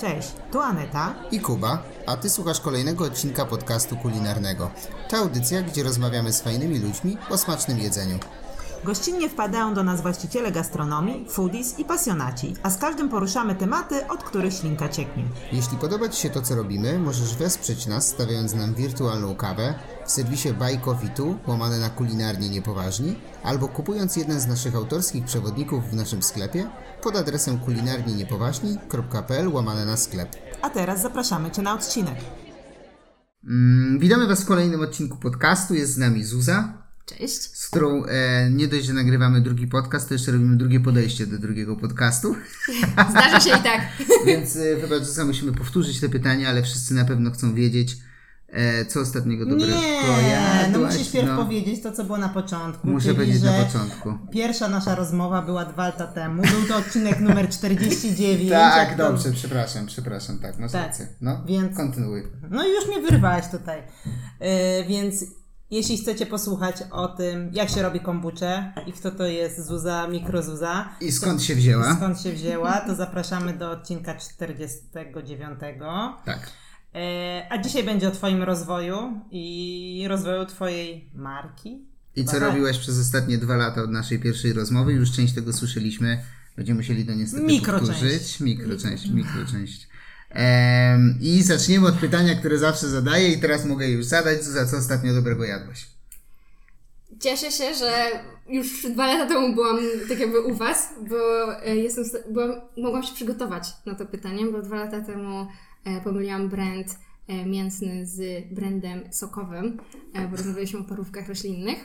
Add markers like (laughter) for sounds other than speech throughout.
Cześć, tu Aneta i Kuba, a ty słuchasz kolejnego odcinka podcastu kulinarnego. To audycja, gdzie rozmawiamy z fajnymi ludźmi o smacznym jedzeniu. Gościnnie wpadają do nas właściciele gastronomii, foodies i pasjonaci, a z każdym poruszamy tematy, od których ślinka cieknie. Jeśli podoba Ci się to, co robimy, możesz wesprzeć nas, stawiając nam wirtualną kawę w serwisie Buy Coffee Tu, łamane na kulinarnie niepoważni, albo kupując jeden z naszych autorskich przewodników w naszym sklepie pod adresem kulinarnieniepoważni.pl łamane na sklep. A teraz zapraszamy Cię na odcinek. Mm, witamy Was w kolejnym odcinku podcastu. Jest z nami Zuza. Cześć. Z którą e, nie dość, że nagrywamy drugi podcast, to jeszcze robimy drugie podejście do drugiego podcastu. (laughs) Zdarza się i tak. (laughs) Więc e, wybacz, Zuza, musimy powtórzyć te pytania, ale wszyscy na pewno chcą wiedzieć, e, co ostatniego dobrego Nie, no musisz pierw no. powiedzieć to, co było na początku. Muszę powiedzieć na początku. Pierwsza nasza rozmowa była dwa lata temu. Był to odcinek numer (laughs) 49. tak, dobrze, to... przepraszam, przepraszam, tak, masz tak. rację. No, więc, kontynuuj. No i już mnie wyrwałeś tutaj. Yy, więc jeśli chcecie posłuchać o tym, jak się robi kombucze i kto to jest Zuza, mikrozuza. I skąd się wzięła. skąd się wzięła, to zapraszamy do odcinka 49. Tak. E, a dzisiaj będzie o Twoim rozwoju i rozwoju Twojej marki. I co robiłeś przez ostatnie dwa lata od naszej pierwszej rozmowy? Już część tego słyszeliśmy. Będziemy musieli to niestety mikroczęść. powtórzyć. Mikroczęść. Mikroczęść. I zaczniemy od pytania, które zawsze zadaję i teraz mogę już zadać, za co ostatnio dobrego jadłeś. Cieszę się, że już dwa lata temu byłam tak jakby u Was, bo e, jestem, byłam, mogłam się przygotować na to pytanie, bo dwa lata temu e, pomyliłam brand mięsny z brandem sokowym, e, bo rozmawialiśmy o parówkach roślinnych.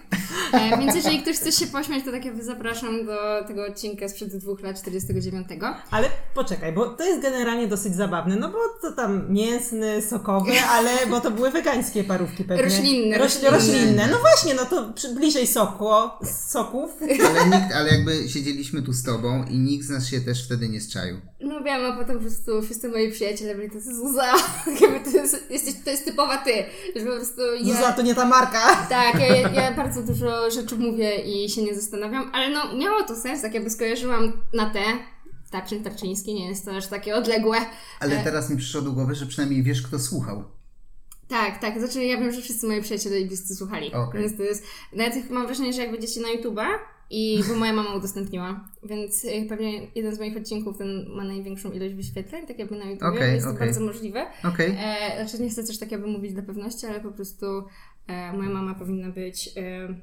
E, więc jeżeli ktoś chce się pośmiać, to tak jakby zapraszam do tego odcinka sprzed dwóch lat, 49. Ale poczekaj, bo to jest generalnie dosyć zabawne, no bo to tam mięsny, sokowy, ale bo to były wegańskie parówki pewnie. Roślinne. Roś, roślinne. roślinne. No właśnie, no to bliżej sokło, soków. Ale, nikt, ale jakby siedzieliśmy tu z tobą i nikt z nas się też wtedy nie strzaił. No wiem, a potem po prostu wszyscy moi przyjaciele byli to jest Zuza, (laughs) jakby to jest, jesteś, to jest typowa ty, że po prostu ja... Zuza to nie ta marka. (laughs) Tak, ja, ja bardzo dużo rzeczy mówię i się nie zastanawiam, ale no miało to sens, tak jakby skojarzyłam na te, Tarczyn Tarczyński, nie jest to aż takie odległe. Ale e, teraz mi przyszło do głowy, że przynajmniej wiesz, kto słuchał. Tak, tak. Znaczy ja wiem, że wszyscy moi przyjaciele i bliscy słuchali. Okay. Więc to jest... Nawet mam wrażenie, że jak będziecie na YouTube'a, i bo moja mama udostępniła, więc y, pewnie jeden z moich odcinków ten ma największą ilość wyświetleń, tak jakby na YouTube. Okay, jest okay. to bardzo możliwe. Okay. E, znaczy nie chcę też tak jakby mówić dla pewności, ale po prostu e, moja mama powinna być e,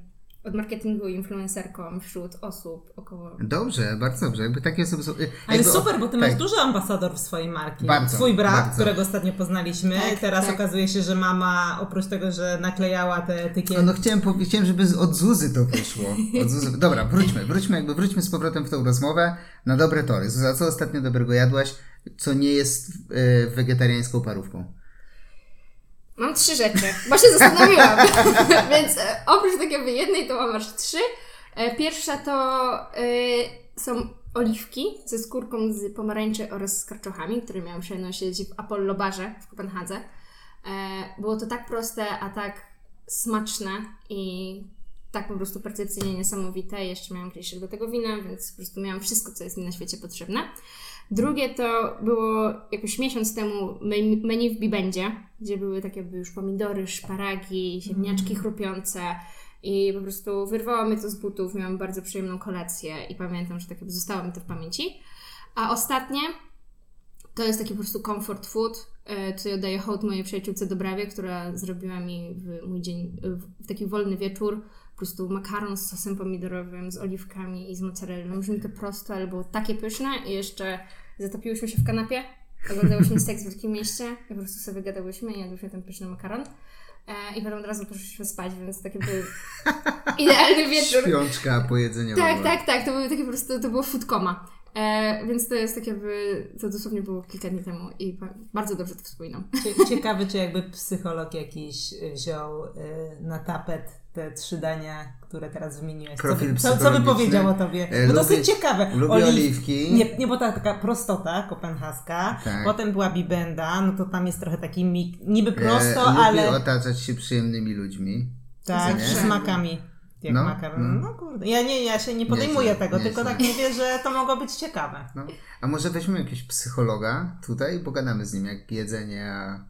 od marketingu influencerką wśród osób około. Dobrze, bardzo dobrze. Jakby takie osoby są. Ale super, bo ty tak. masz dużo ambasador w swojej marki. Bardzo, Twój brat, bardzo. którego ostatnio poznaliśmy. Tak, Teraz tak. okazuje się, że mama oprócz tego, że naklejała te etykiety. No, no chciałem, chciałem, żeby od Zuzy to wyszło. Od Zuzy. Dobra, wróćmy, wróćmy, jakby wróćmy z powrotem w tą rozmowę na dobre tory. Zuza, co ostatnio dobrego jadłaś, co nie jest yy, wegetariańską parówką? Mam trzy rzeczy, bo się zastanowiłam. (laughs) Więc e, oprócz tak jakby jednej, to mam aż trzy. E, pierwsza to y, są oliwki ze skórką z pomarańczy oraz z karczochami, które miałam przyjemność w Apollo Barze w Kopenhadze. E, było to tak proste, a tak smaczne i tak po prostu percepcyjnie niesamowite. Jeszcze miałam kieliszek do tego wina, więc po prostu miałam wszystko, co jest mi na świecie potrzebne. Drugie to było jakoś miesiąc temu menu w Bibendzie, gdzie były takie jakby już pomidory, szparagi, ziemniaczki mm. chrupiące i po prostu wyrwało mnie to z butów, miałam bardzo przyjemną kolację i pamiętam, że tak jakby zostało mi to w pamięci. A ostatnie to jest taki po prostu comfort food, e, co ja oddaję hołd mojej przyjaciółce Dobrawie, która zrobiła mi w mój dzień, w taki wolny wieczór prostu makaron z sosem pomidorowym, z oliwkami i z mozzarellą. Brzmi to prosto, ale było takie pyszne i jeszcze zatopiłyśmy się w kanapie, oglądałyśmy (laughs) seks w Wielkim Mieście i po prostu sobie gadałyśmy i jadłyśmy ten pyszny makaron. E, I potem od razu poszliśmy spać, więc taki był (laughs) idealny wieczór. Śpiączka pojedzeniowa. Tak, tak, tak. To było takie po prostu, to było food coma. E, więc to jest tak jakby, to dosłownie było kilka dni temu i bardzo dobrze to wspominam. Ciekawy, czy jakby psycholog jakiś wziął y, na tapet te trzy dania, które teraz wymieniłeś. Co, co, co by powiedział o tobie? E, bo dosyć ciekawe. Lubię Oliw... oliwki. Nie, nie, bo ta taka prostota kopenhaska. Tak. Potem była Bibenda, no to tam jest trochę taki mik, niby e, prosto, e, ale... Lubię otaczać się przyjemnymi ludźmi. Tak, z smakami. Jak no, makaron. No. no kurde. Ja nie, ja się nie podejmuję nie, tego, nie, tylko tak mówię, że to mogło być ciekawe. No. A może weźmy jakiegoś psychologa tutaj i pogadamy z nim, jak jedzenie, a,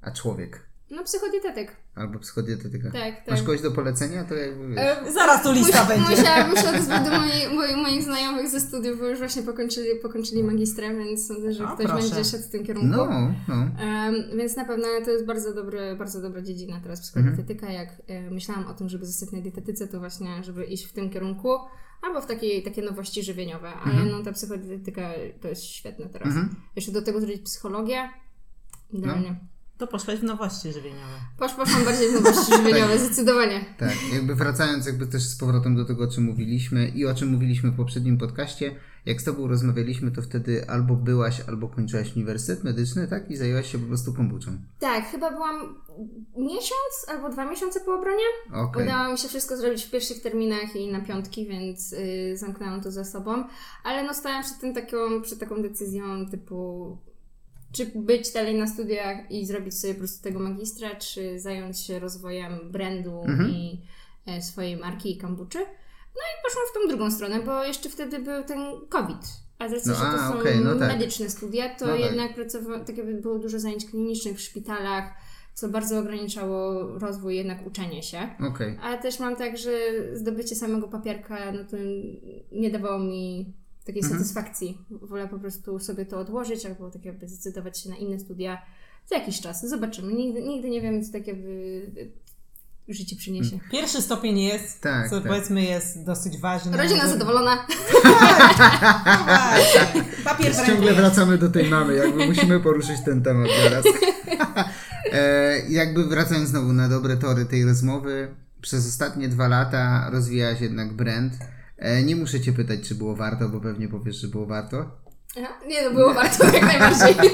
a człowiek. No, psychodietetyk. Albo psychodietetyka. Tak, tak. Masz kogoś do polecenia? To jakby wiesz. E, zaraz tu lista Mus, będzie. Musiałam, musiałam (laughs) do moich, moich, moich znajomych ze studiów, bo już właśnie pokończyli, pokończyli magistra, więc sądzę, że o, ktoś proszę. będzie szedł w tym kierunku. No, no. Um, więc na pewno to jest bardzo, dobry, bardzo dobra dziedzina teraz psychodietetyka. Mhm. Jak e, myślałam o tym, żeby zostać na dietetyce, to właśnie, żeby iść w tym kierunku. Albo w takie, takie nowości żywieniowe, ale mhm. no ta psychodietetyka to jest świetne teraz. Mhm. Jeszcze do tego zrobić psychologię, idealnie. No. To poszłaś w nowości żywieniowe. Posz, poszłam bardziej w nowości żywieniowe, zdecydowanie. Tak, jakby wracając jakby też z powrotem do tego, o czym mówiliśmy i o czym mówiliśmy w poprzednim podcaście, jak z Tobą rozmawialiśmy, to wtedy albo byłaś, albo kończyłaś uniwersytet medyczny, tak? I zajęłaś się po prostu kombuczą. Tak, chyba byłam miesiąc albo dwa miesiące po obronie. Okay. Udało mi się wszystko zrobić w pierwszych terminach i na piątki, więc yy, zamknęłam to za sobą. Ale no stałam przed, tym taką, przed taką decyzją typu czy być dalej na studiach i zrobić sobie po prostu tego magistra, czy zająć się rozwojem brandu mhm. i e, swojej marki i kambuczy. No i poszłam w tą drugą stronę, bo jeszcze wtedy był ten COVID. A z racji, no, że to a, są okay, no tak. medyczne studia, to no tak. jednak tak. pracowa- tak jakby było dużo zajęć klinicznych w szpitalach, co bardzo ograniczało rozwój jednak uczenia się. Okay. Ale też mam tak, że zdobycie samego papierka, no to nie dawało mi takiej mhm. satysfakcji. Wolę po prostu sobie to odłożyć albo tak jakby zdecydować się na inne studia za jakiś czas. Zobaczymy. Nigdy, nigdy nie wiem, co tak jakby życie przyniesie. Mm. Pierwszy stopień jest, tak, co tak. powiedzmy jest dosyć ważny. Rodzina zadowolona. (laughs) Papier w Ciągle wracamy do tej mamy, jakby musimy poruszyć ten temat teraz. e, jakby wracając znowu na dobre tory tej rozmowy, przez ostatnie dwa lata rozwijałeś jednak brand E, nie muszę Cię pytać, czy było warto, bo pewnie powiesz, że było warto. Aha, nie, no było warto, jak najbardziej. (laughs)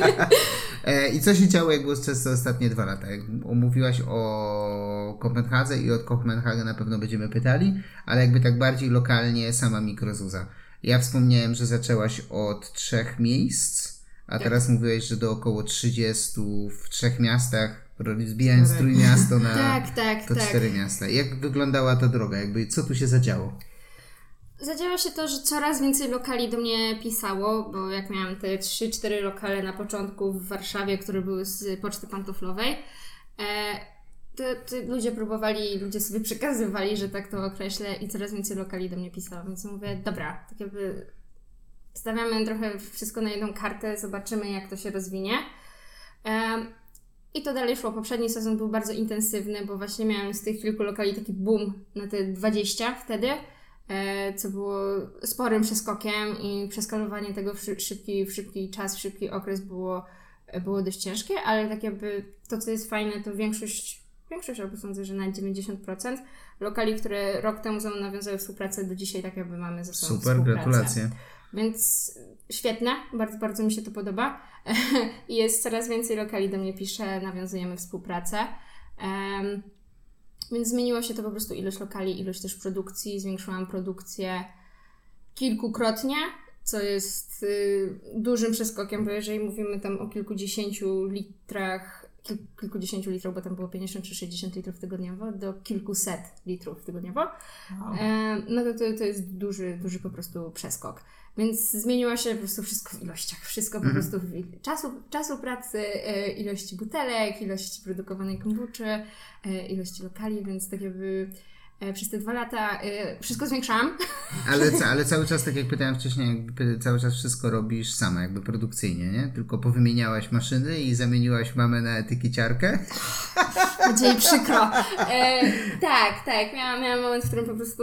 E, I co się działo, jak było przez ostatnie dwa lata? Jak omówiłaś o Kopenhadze i od Kopenhagi na pewno będziemy pytali, ale jakby tak bardziej lokalnie sama mikrozuza. Ja wspomniałem, że zaczęłaś od trzech miejsc, a tak. teraz mówiłeś, że do około 30 w trzech miastach, zbijając Trójmiasto na (laughs) tak, tak, to tak. cztery miasta. Jak wyglądała ta droga? Jakby co tu się zadziało? Zadziało się to, że coraz więcej lokali do mnie pisało, bo jak miałam te 3-4 lokale na początku w Warszawie, które były z poczty pantoflowej, e, to, to, ludzie próbowali, ludzie sobie przekazywali, że tak to określę i coraz więcej lokali do mnie pisało, więc mówię, dobra, tak jakby stawiamy trochę wszystko na jedną kartę, zobaczymy jak to się rozwinie. E, i to dalej szło. Poprzedni sezon był bardzo intensywny, bo właśnie miałem z tych kilku lokali taki boom na te 20 wtedy. E, co było sporym przeskokiem i przeskalowanie tego w szybki, w szybki czas, w szybki okres było, było dość ciężkie, ale tak jakby to, co jest fajne, to większość, większość albo sądzę, że na 90% lokali, które rok temu ze mną nawiązały współpracę, do dzisiaj tak jakby mamy ze sobą Super, gratulacje. Więc świetne, bardzo, bardzo mi się to podoba. (laughs) jest coraz więcej lokali do mnie pisze, nawiązujemy współpracę. Um, więc zmieniło się to po prostu ilość lokali, ilość też produkcji. Zwiększyłam produkcję kilkukrotnie, co jest y, dużym przeskokiem, bo jeżeli mówimy tam o kilkudziesięciu litrach, kil, kilkudziesięciu litrów, bo tam było 50 czy 60 litrów tygodniowo, do kilkuset litrów tygodniowo, wow. e, no to, to to jest duży, duży po prostu przeskok. Więc zmieniło się po prostu wszystko w ilościach, wszystko po mhm. prostu w czasu, czasu pracy, e, ilości butelek, ilości produkowanej kombuczy, e, ilości lokali, więc tak jakby e, przez te dwa lata wszystko zwiększałam. (laughs) Ale, ale cały czas, tak jak pytałem wcześniej, cały czas wszystko robisz sama, jakby produkcyjnie, nie? Tylko powymieniałaś maszyny i zamieniłaś mamę na etykieciarkę? Będzie jej przykro. E, tak, tak. Miałam, miałam moment, w którym po prostu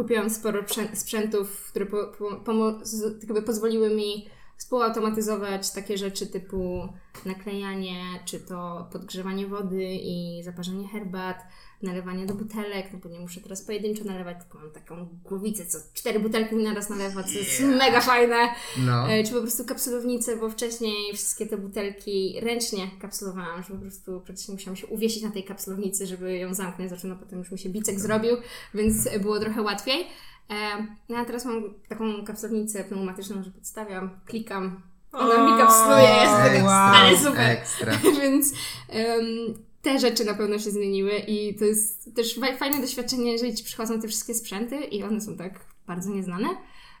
kupiłam sporo sprzętów, które po, po, pozwoliły mi współautomatyzować takie rzeczy typu naklejanie, czy to podgrzewanie wody i zaparzenie herbat, nalewanie do butelek, no bo nie muszę teraz pojedynczo nalewać, tylko mam taką głowicę, co cztery butelki mi naraz nalewa, co jest yeah. mega fajne. No. E, czy po prostu kapsulownice, bo wcześniej wszystkie te butelki ręcznie kapsulowałam, że po prostu praktycznie musiałam się uwiesić na tej kapsulownicy, żeby ją zamknąć, zaczęła potem już mi się bicek zrobił, więc było trochę łatwiej. E, no a teraz mam taką kapsulownicę pneumatyczną, że podstawiam, klikam, ona mi kapsluje, (laughs) jest wow, (laughs) ale super. Ekstra. (laughs) Więc um, te rzeczy na pewno się zmieniły i to jest też fajne doświadczenie, jeżeli ci przychodzą te wszystkie sprzęty i one są tak bardzo nieznane,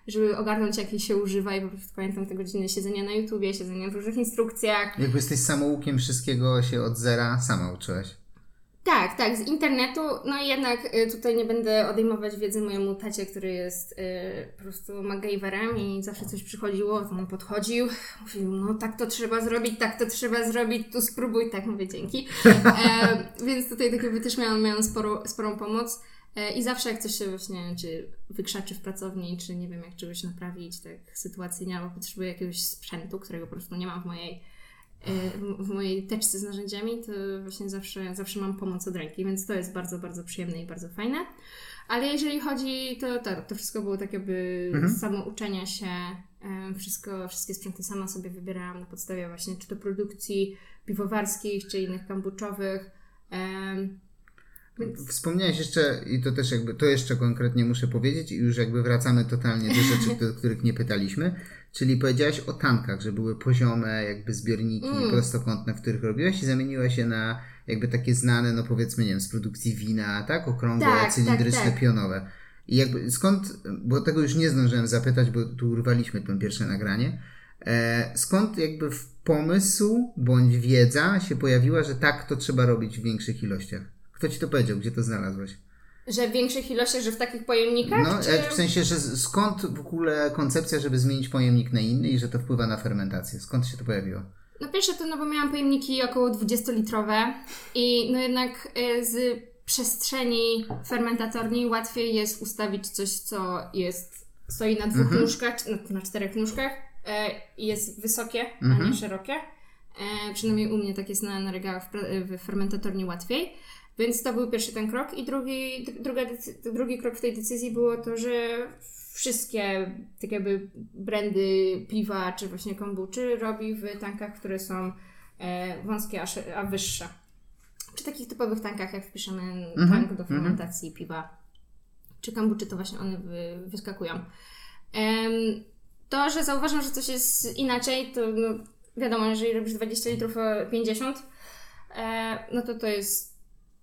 żeby ogarnąć jaki się używa i po prostu pamiętam te godziny siedzenia na YouTubie, siedzenia w różnych instrukcjach. Jakby jesteś samoukiem, wszystkiego się od zera sama uczyłaś. Tak, tak, z internetu. No i jednak y, tutaj nie będę odejmować wiedzy mojemu tacie, który jest y, po prostu MacGyverem i zawsze coś przychodziło, to on podchodził, mówił, no tak to trzeba zrobić, tak to trzeba zrobić, tu spróbuj, tak mówię, dzięki. (laughs) E, więc tutaj tak jakby też miałam, miałam sporo, sporą pomoc. E, I zawsze jak coś się właśnie, czy wykrzaczy w pracowni, czy nie wiem, jak czegoś naprawić, tak sytuacyjnie, albo potrzebuję jakiegoś sprzętu, którego po prostu nie mam w mojej w mojej teczce z narzędziami, to właśnie zawsze, zawsze mam pomoc od ręki, więc to jest bardzo, bardzo przyjemne i bardzo fajne. Ale jeżeli chodzi, to to, to wszystko było tak jakby mhm. samo uczenia się, wszystko, wszystkie sprzęty sama sobie wybierałam na podstawie właśnie czy to produkcji piwowarskich, czy innych kambuczowych. Więc... Wspomniałeś jeszcze, i to też jakby, to jeszcze konkretnie muszę powiedzieć, i już jakby wracamy totalnie do rzeczy, (laughs) do których nie pytaliśmy. Czyli powiedziałaś o tankach, że były poziome jakby zbiorniki mm. prostokątne, w których robiłaś i zamieniłaś je na jakby takie znane, no powiedzmy, nie wiem, z produkcji wina, tak? Okrągłe, tak, cylindryczne, tak, tak. pionowe. I jakby skąd, bo tego już nie zdążyłem zapytać, bo tu urwaliśmy to pierwsze nagranie, e, skąd jakby pomysł bądź wiedza się pojawiła, że tak to trzeba robić w większych ilościach? Kto ci to powiedział? Gdzie to znalazłeś? Że w większych ilościach, że w takich pojemnikach? No, czy... w sensie, że skąd w ogóle koncepcja, żeby zmienić pojemnik na inny i że to wpływa na fermentację? Skąd się to pojawiło? No pierwsze to, no bo miałam pojemniki około 20-litrowe i no jednak y, z przestrzeni fermentatorni łatwiej jest ustawić coś, co jest, stoi na dwóch mhm. nóżkach, na, na czterech nóżkach e, i jest wysokie, mhm. a nie mhm. szerokie. E, przynajmniej u mnie tak jest na, na regałach w, w fermentatorni łatwiej. Więc to był pierwszy ten krok. I drugi, druga, drugi krok w tej decyzji było to, że wszystkie tak jakby brandy piwa czy właśnie kombuczy robi w tankach, które są e, wąskie a, wyższe. Przy takich typowych tankach, jak wpiszemy mhm. tank do mhm. fermentacji mm piwa czy kombuczy, to właśnie one wy, wyskakują. To, że zauważam, że coś jest inaczej, to no, wiadomo, jeżeli robisz 20 litrów 50, e, no to to jest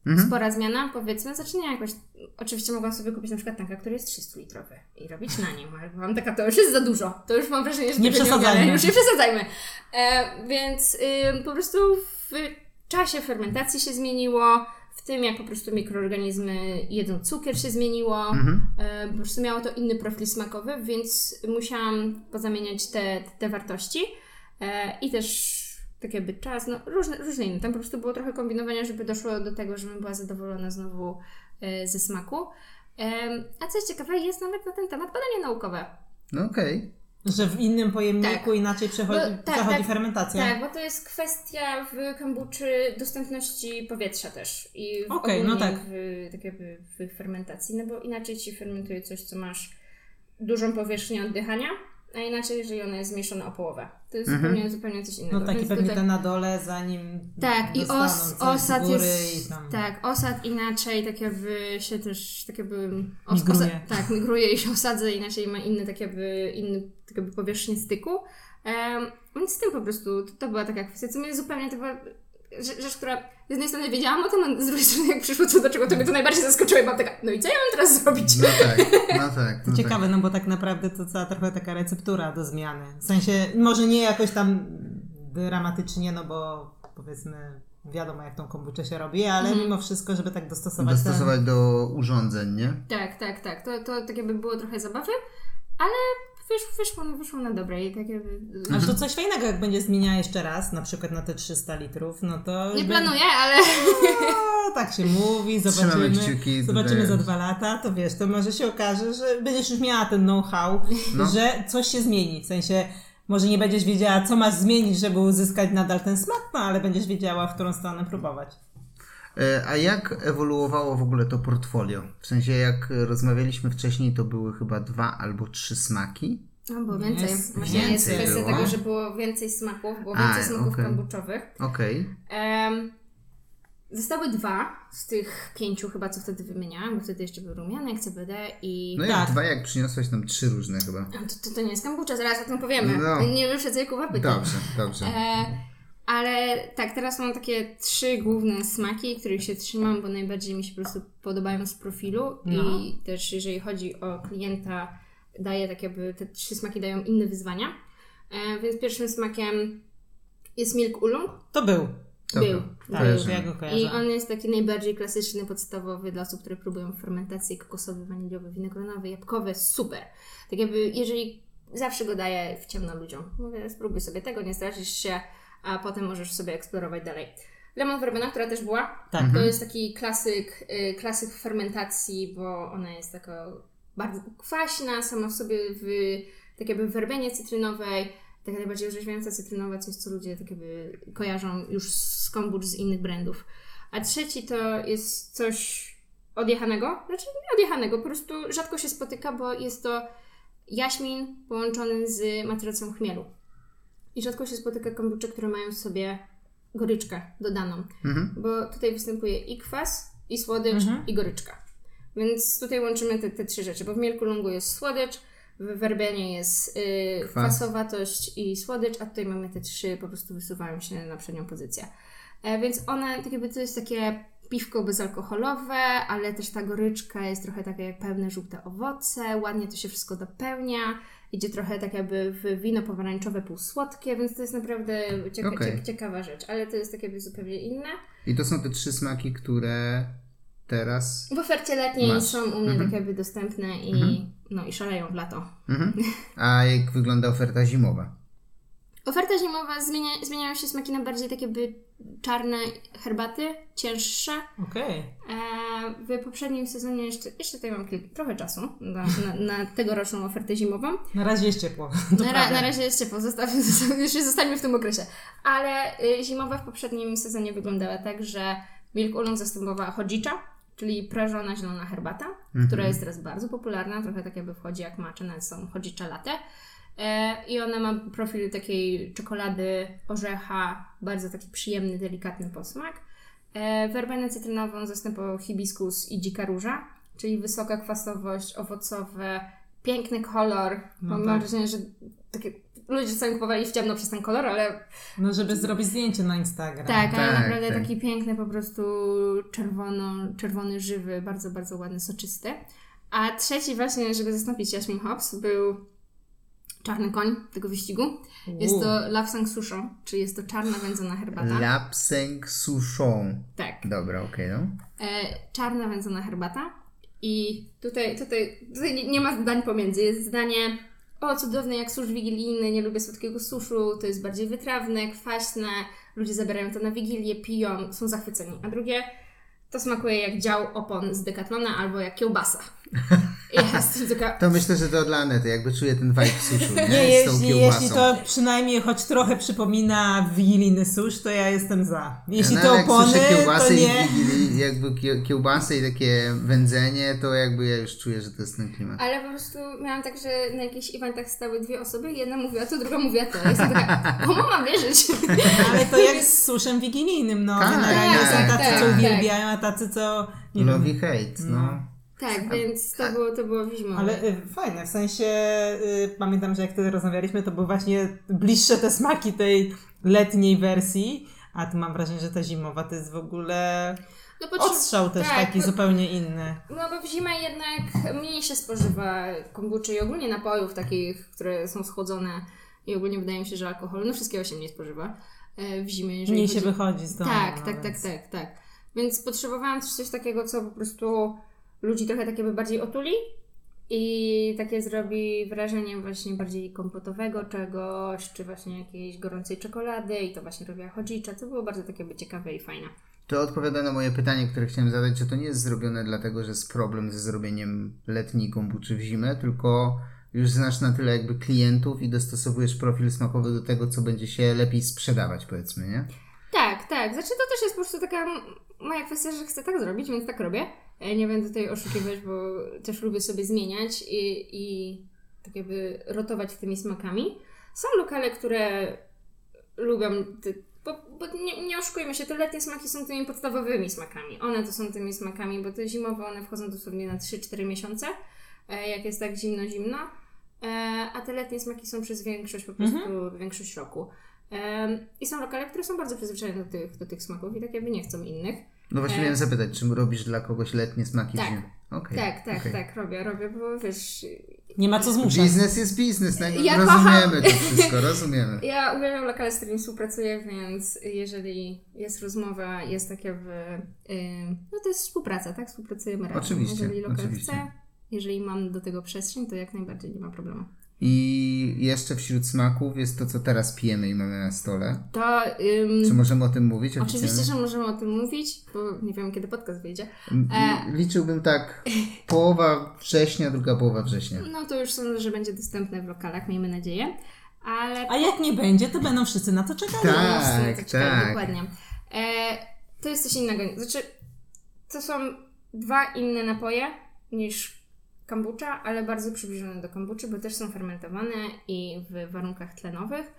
Mhm. Spora zmiana, powiedzmy, zaczyna jakoś. Oczywiście mogłam sobie kupić na przykład tanka, który jest 300 litrowy i robić na nim, ale mam taka, to już jest za dużo. To już mam wrażenie, że nie przesadzajmy. Nie już nie przesadzajmy. E, więc y, po prostu w czasie fermentacji się zmieniło, w tym jak po prostu mikroorganizmy jedzą cukier się zmieniło, mhm. e, po prostu miało to inny profil smakowy, więc musiałam pozamieniać te, te wartości e, i też tak jakby czas, no różne, różne inne. Tam po prostu było trochę kombinowania, żeby doszło do tego, żebym była zadowolona znowu e, ze smaku. A coś ciekawe, jest nawet na ten temat badanie naukowe. No okej. Okay. Że w innym pojemniku tak. inaczej przechodzi, bo, tak, zachodzi tak, fermentacja. Tak, bo to jest kwestia w kombuczy dostępności powietrza też. I w okay, no tak. w, tak jakby w fermentacji, no bo inaczej ci fermentuje coś, co masz dużą powierzchnię oddychania, a inaczej, jeżeli ona jest zmniejszona o połowę. To jest mhm. zupełnie, zupełnie coś innego. No taki Więc pewnie tutaj... ten na dole, zanim Tak, i os, osad jest, tam... tak, osad inaczej, tak jakby się też, tak jakby os, migruje. Osad, tak, migruje i się osadza, inaczej ma inny, tak jakby, inny, tak jakby powierzchnię styku. Um, więc z tym po prostu, to, to była taka kwestia, co mnie zupełnie, to była rzecz, która z jednej strony wiedziałam o tym, a z drugiej strony jak przyszło co do czego, to mnie to najbardziej zaskoczyło i mam taka, no i co ja mam teraz zrobić? No tak, no tak. No Ciekawe, tak. no bo tak naprawdę to cała trochę taka receptura do zmiany. W sensie, może nie jakoś tam dramatycznie, no bo powiedzmy wiadomo jak tą kombuczę się robi, ale mhm. mimo wszystko, żeby tak dostosować Dostosować ten... do urządzeń, nie? Tak, tak, tak. To, to tak jakby było trochę zabawy, ale wysz, wyszło, wyszło na dobre. I tak jakby... A to coś fajnego, jak będzie zmieniała jeszcze raz, na przykład na te 300 litrów, no to... Nie planuję, ale... No, tak się mówi, zobaczymy, zobaczymy za dwa lata, to wiesz, to może się okaże, że będziesz już miała ten know-how, no. że coś się zmieni, w sensie może nie będziesz wiedziała, co masz zmienić, żeby uzyskać nadal ten smak, no ale będziesz wiedziała, w którą stronę próbować. E, a jak ewoluowało w ogóle to portfolio? W sensie, jak rozmawialiśmy wcześniej, to były chyba dwa albo trzy smaki. No, było więcej. Jest, Właśnie więcej jest kwestia było? tego, że było więcej smaków, było więcej A, smaków okay. kombuczowych. Okej. Okay. Um, Zostały dwa z tych pięciu chyba, co wtedy wymieniałam, bo wtedy jeszcze był rumianek, CBD i... No tak. jak dwa, jak przyniosłaś tam trzy różne chyba. To, to, to nie jest kombucha, zaraz o tym powiemy. No. Nie wyprzedzaj Kuba pytań. Dobrze, dobrze. E, Ale tak, teraz mam takie trzy główne smaki, których się trzymam, bo najbardziej mi się po prostu podobają z profilu no. i też jeżeli chodzi o klienta, daje tak jakby, te trzy smaki dają inne wyzwania. E, więc pierwszym smakiem jest Milk Ulung. To był. To był. Tak, był. ja go kojarzę. I on jest taki najbardziej klasyczny, podstawowy dla osób, które próbują fermentacji kokosowy, waniliowy, winogronowy, jabłkowy. Super. Tak jakby, jeżeli zawsze go daję w ciemno ludziom. Mówię, spróbuj sobie tego, nie stracisz się, a potem możesz sobie eksplorować dalej. Lemon verbena, która też była, tak. to mhm. jest taki klasyk, y, klasyk fermentacji, bo ona jest taka bardzo kwaśna, sama w sobie w tak jakby w werbenie cytrynowej, tak najbardziej orzeźwiająca cytrynowa, coś co ludzie tak jakby kojarzą już z kombuch z innych brandów. A trzeci to jest coś odjechanego, znaczy nie odjechanego, po prostu rzadko się spotyka, bo jest to jaśmin połączony z maceracją chmielu. I rzadko się spotyka kombucze, które mają w sobie goryczkę dodaną, mhm. bo tutaj występuje i kwas, i słodycz, mhm. i goryczka. Więc tutaj łączymy te, te trzy rzeczy, bo w mielku lungu jest słodycz, w werbenie jest yy, kwasowatość i słodycz, a tutaj mamy te trzy, po prostu wysuwają się na przednią pozycję. E, więc one, tak jakby to jest takie piwko bezalkoholowe, ale też ta goryczka jest trochę taka jak pełne żółte owoce, ładnie to się wszystko dopełnia, idzie trochę tak jakby w wino pomarańczowe półsłodkie, więc to jest naprawdę cieka okay. ciekawa rzecz, ale to jest takie jakby zupełnie inne. I to są te trzy smaki, które teraz. W ofercie letniej masz. są u mnie mhm. tak jakby dostępne i, mhm. no, i szaleją w lato. Mhm. A jak wygląda oferta zimowa? Oferta zimowa zmienia, zmieniają się smaki na bardziej takie by czarne herbaty, cięższe. Okej. Okay. W poprzednim sezonie jeszcze, jeszcze tutaj mam kilka, trochę czasu na, na, na tegoroczną ofertę zimową. Na razie jest ciepło. (laughs) Na, ra, na, razie jest ciepło, jeszcze zostańmy w tym okresie. Ale y, zimowa w poprzednim sezonie wyglądała tak, że Milk Oolong zastępowała hodzicza, czyli prażona zielona herbata, mhm. która jest teraz bardzo popularna, trochę tak jakby wchodzi jak macze, nawet są hodzicza latte. E, I ona ma profil takiej czekolady, orzecha, bardzo taki przyjemny, delikatny posmak. E, werbenę cytrynową zastępował hibiskus i dzika róża, czyli wysoka kwasowość, owocowe, piękny kolor. No Mam tak. wrażenie, że takie ludzie czasami kupowali w ciemno przez ten kolor, ale... No, żeby zrobić zdjęcie na Instagram. Tak, ale tak, naprawdę tak. taki piękny, po prostu czerwono, czerwony, żywy, bardzo, bardzo ładny, soczysty. A trzeci właśnie, żeby zastąpić Jasmine Hobbs, był czarny koń tego wyścigu. Jest to Lapsang Sushon, czyli jest to czarna wędzona herbata. Lapsang Sushon. Tak. Dobra, okej, okay, no. E, czarna wędzona herbata. I tutaj, tutaj, tutaj nie, nie ma zdań pomiędzy. Jest zdanie o cudowne jak susz wigilijny, nie lubię słodkiego suszu, to jest bardziej wytrawne, kwaśne, ludzie zabierają to na wigilię, piją, są zachwyceni. A drugie, to smakuje jak dział opon z Decathlona albo jak kiełbasa. (laughs) Jest, taka... To myślę, że to dla Anety, jakby czuję ten vibe suszu, nie? nie jeśli, jeśli to przynajmniej choć trochę przypomina wigilijny susz, to ja jestem za. Jeśli no, to opony, to nie. I jakby kiełbasy i takie wędzenie, to jakby ja już czuję, że to jest ten klimat. Ale po prostu miałam tak, że na jakichś eventach stały dwie osoby, jedna mówiła to, druga mówiła to. Jestem taka, komu mam wierzyć? (laughs) Ale to jak z suszem wigilijnym, no. Tak, generalnie tak, są tacy, tak, co uwielbiają, a tacy, co... Love hate, no. no. Tak, więc to było, to było wizmowe. Ale y, fajne, w sensie y, pamiętam, że jak wtedy rozmawialiśmy, to były właśnie bliższe te smaki tej letniej wersji, a tu mam wrażenie, że ta zimowa to jest w ogóle no, potrzeb... odstrzał też tak, taki zupełnie inny. No bo w zimę jednak mniej się spożywa kombuczy i ogólnie napojów takich, które są schłodzone i ogólnie wydaje mi się, że alkohol, no wszystkiego się nie spożywa e, w zimie. Mniej chodzi... się wychodzi z domu. Tak, no tak, tak, tak, tak. Więc potrzebowałam też coś takiego, co po prostu ludzi trochę takie by bardziej otuli i takie zrobi wrażenie właśnie bardziej kompotowego czegoś, czy właśnie jakiejś gorącej czekolady i to właśnie robiła chodzicza, co było bardzo takie ciekawe i fajne. To odpowiada na moje pytanie, które chciałem zadać, że to nie jest zrobione dlatego, że jest problem ze zrobieniem letniej kombuczy w zimę, tylko już znasz na tyle jakby klientów i dostosowujesz profil smakowy do tego, co będzie się lepiej sprzedawać, powiedzmy, nie? Tak, tak. Znaczy to też jest po prostu taka moja kwestia, że chcę tak zrobić, więc tak robię. E, nie będę tutaj oszukiwać, bo też lubię sobie zmieniać i, i tak jakby rotować tymi smakami. Są lokale, które lubią, bo, bo nie, nie oszukujmy się, te letnie smaki są tymi podstawowymi smakami. One to są tymi smakami, bo te zimowe one wchodzą dosłownie na 3-4 miesiące, e, jak jest tak zimno, zimno. E, a te letnie smaki są przez większość po prostu, mhm. większość roku. I są lokale, które są bardzo przyzwyczajone do tych, do tych smaków i tak jakby nie chcą innych. No właśnie e... miałem zapytać, czy robisz dla kogoś letnie smaki? Tak, okay. tak, tak, okay. tak, robię, robię, bo wiesz... Nie ma co zmuszać. Biznes jest biznes, no, ja rozumiemy kocham... to (laughs) wszystko, rozumiemy. Ja uwielbiam lokale, z którymi współpracuję, więc jeżeli jest rozmowa, jest tak jakby... No to jest współpraca, tak? Współpracujemy razem. Oczywiście, Jeżeli lokal oczywiście. chce, jeżeli mam do tego przestrzeń, to jak najbardziej nie ma problemu. I jeszcze wśród smaków jest to, co teraz pijemy i mamy na stole. To. Ym, Czy możemy o tym mówić? Oczywiście, że możemy o tym mówić, bo nie wiem, kiedy podcast wyjdzie. E... Liczyłbym tak (laughs) połowa września, druga połowa września. No to już sądzę, że będzie dostępne w lokalach, miejmy nadzieję. Ale... A jak nie będzie, to będą wszyscy na to czekali. Tak, tak. Czekali, dokładnie. E, to jest coś innego. Znaczy, to są dwa inne napoje niż kombucha, ale bardzo przybliżone do kombuczy, bo też są fermentowane i w warunkach tlenowych.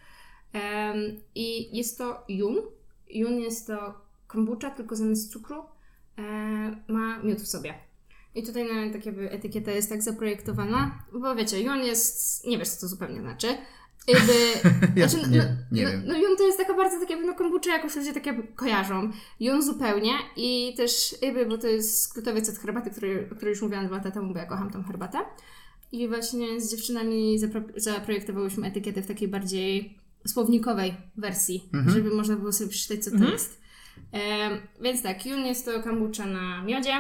I jest to yun. Yun jest to kombucha, tylko zamiast cukru e, ma miód w sobie. I tutaj na tak jakby etykieta jest tak zaprojektowana, bo wiecie, yun jest, nie wiesz co to zupełnie znaczy, jakby, (laughs) ja, znaczy, nie, no, nie no, wiem. no Jun to jest taka bardzo takie, no kombucha jakoś ludzie takie kojarzą. Jun zupełnie i też jakby, bo to jest skrótowiec od herbaty, który, o której już mówiłam dwa lata temu, bo ja kocham tą herbatę. I właśnie z dziewczynami zapro zaprojektowałyśmy etykietę w takiej bardziej słownikowej wersji, mhm. żeby można było sobie przeczytać, co to mhm. jest. E, więc tak, Jun jest to kombucha na miodzie.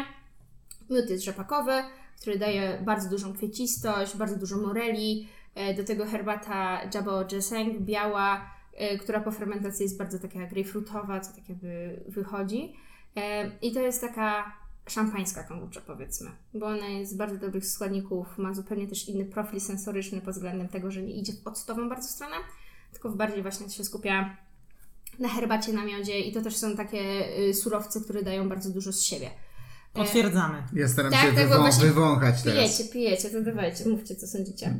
Miód jest rzepakowy, który daje bardzo dużą kwiecistość, bardzo dużo moreli, do tego herbata Jabo Jeseng, biała, e, która po fermentacji jest bardzo taka grejpfrutowa, co tak jakby wychodzi. E, I to jest taka szampańska kombucha powiedzmy, bo ona jest z bardzo dobrych składników, ma zupełnie też inny profil sensoryczny pod względem tego, że nie idzie w octową bardzo stronę, tylko w bardziej właśnie się skupia na herbacie, na miodzie i to też są takie y, surowce, które dają bardzo dużo z siebie. Potwierdzamy. Ja staram tak, się tak, wywą- wywąchać teraz. Pijecie, pijecie, to dawajcie, mówcie co sądzicie.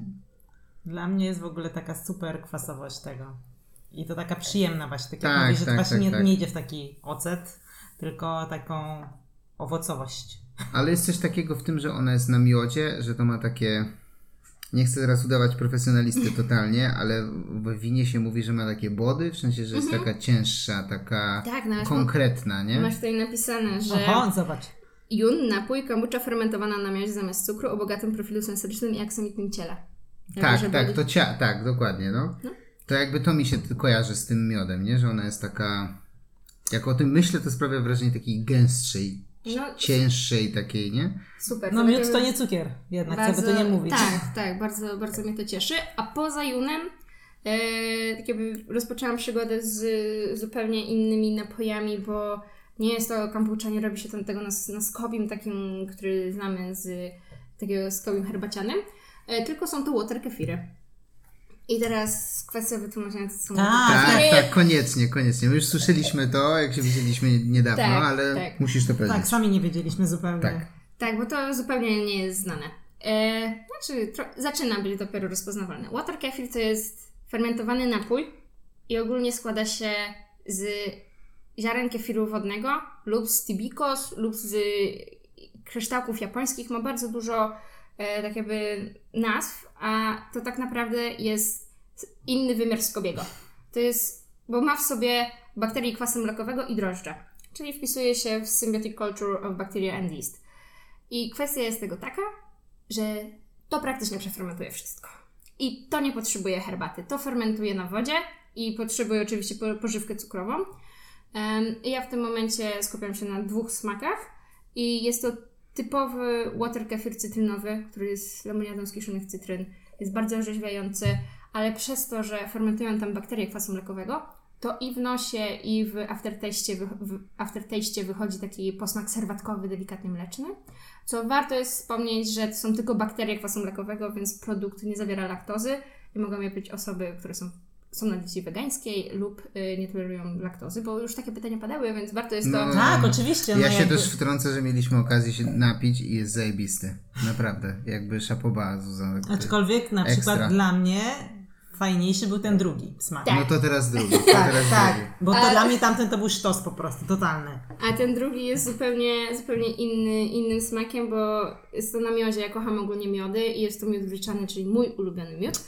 Dla mnie jest w ogóle taka super kwasowość tego. I to taka przyjemna właśnie, tak jak tak, mówisz, że tak, właśnie tak, nie, tak. nie idzie w taki ocet, tylko taką owocowość. Ale jest coś takiego w tym, że ona jest na miodzie, że to ma takie... Nie chcę teraz udawać profesjonalisty totalnie, ale w winie się mówi, że ma takie body, w sensie, że jest mhm. taka cięższa, taka tak, konkretna, nie? Masz tutaj napisane, że... Oho, zobacz. Jun, napój, kombucha fermentowana na miodzie zamiast cukru o bogatym profilu sensorycznym i aksamitnym ciele. Tak, tak, to cia, tak, dokładnie, no. no. To jakby to mi się kojarzy z tym miodem, nie? Że ona jest taka, jak o tym myślę, to sprawia wrażenie takiej gęstszej, no, cięższej takiej, nie? Super. No miód to nie cukier, jednak, bardzo, by to nie mówić. Tak, tak, bardzo, bardzo mnie to cieszy. A poza Junem e, tak jakby rozpoczęłam przygodę z zupełnie innymi napojami, bo nie jest to kombucha, nie robi się tam tego na, na skobim takim, który znamy z takiego skobim herbacianym, tylko są to water kefiry. I teraz kwestia wytłumaczenia, co są tak, tak, tak, koniecznie, koniecznie. My już słyszeliśmy to, jak się widzieliśmy niedawno, tak, ale tak. musisz to powiedzieć. Tak, sami nie wiedzieliśmy zupełnie. Tak, tak bo to zupełnie nie jest znane. E, znaczy, zaczyna być dopiero rozpoznawalne. Water kefir to jest fermentowany napój i ogólnie składa się z ziaren kefiru wodnego lub z tibikos lub z kryształków japońskich. Ma bardzo dużo e, tak jakby nazw, a to tak naprawdę jest inny wymiar skobiego. To jest, bo ma w sobie bakterii kwasu mlekowego i drożdże, czyli wpisuje się w Symbiotic Culture of Bacteria and Yeast. I kwestia jest tego taka, że to praktycznie przefermentuje wszystko. I to nie potrzebuje herbaty. To fermentuje na wodzie i potrzebuje oczywiście pożywkę cukrową. ja w tym momencie skupiam się na dwóch smakach i jest to typowy water kefir cytrynowy, który jest lemoniadą z kiszonych cytryn. Jest bardzo orzeźwiający, ale przez to, że fermentują tam bakterie kwasu mlekowego, to i w nosie, i w aftertaście, w aftertaście wychodzi taki posmak serwatkowy, delikatnie mleczny. Co warto jest wspomnieć, że to są tylko bakterie kwasu mlekowego, więc produkt nie zawiera laktozy i mogą je być osoby, które są są na diecie wegańskiej lub y, nie tolerują laktozy, bo już takie pytania padały, więc warto jest to... No, tak, oczywiście. No ja się jakby... też wtrącę, że mieliśmy okazję się napić i jest zajebisty. Naprawdę. Jakby szapoba Zuzana. Aczkolwiek na Ekstra. przykład dla mnie fajniejszy był ten drugi smak. Tak. No to teraz drugi. To tak, teraz tak. Drugi. Bo to A... dla mnie tamten to był sztos po prostu, totalny. A ten drugi jest zupełnie, zupełnie inny, innym smakiem, bo jest to na miodzie. Ja kocham ogólnie miody i jest to miód gryczany, czyli mój ulubiony miód.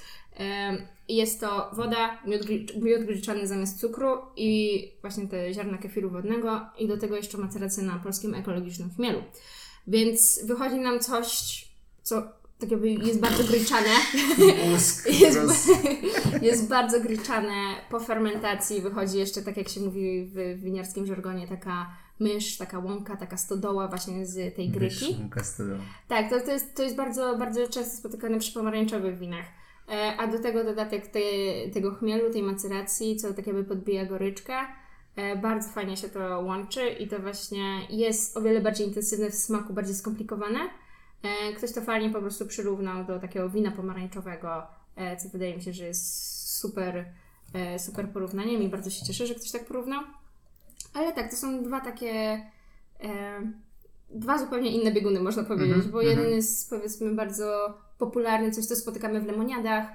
Jest to woda, miód, miód gryczany zamiast cukru i właśnie te ziarna kefiru wodnego i do tego jeszcze maceracja na polskim ekologicznym chmielu. Więc wychodzi nam coś, co tak jakby jest bardzo gryczane. (laughs) jest, (laughs) jest bardzo gryczane. Po fermentacji wychodzi jeszcze, tak jak się mówi w winiarskim żargonie, taka mysz, taka łąka, taka stodoła właśnie z tej gryki. Mysz, łąka, stodoła. Tak, to, to, jest, to jest bardzo, bardzo często spotykane przy pomarańczowych winach. E, a do tego dodatek te, tego chmielu, tej maceracji, co tak jakby podbija goryczkę. E, bardzo fajnie się to łączy i to właśnie jest o wiele bardziej intensywne w smaku, bardziej skomplikowane. E, ktoś to fajnie po prostu przyrównał do takiego wina pomarańczowego, co wydaje mi się, że jest super, super porównaniem i bardzo się cieszę, że ktoś tak porównał. Ale tak, to są dwa takie dwa zupełnie inne bieguny, można powiedzieć, mm -hmm, bo jeden mm -hmm. jest powiedzmy bardzo popularny, coś co spotykamy w lemoniadach,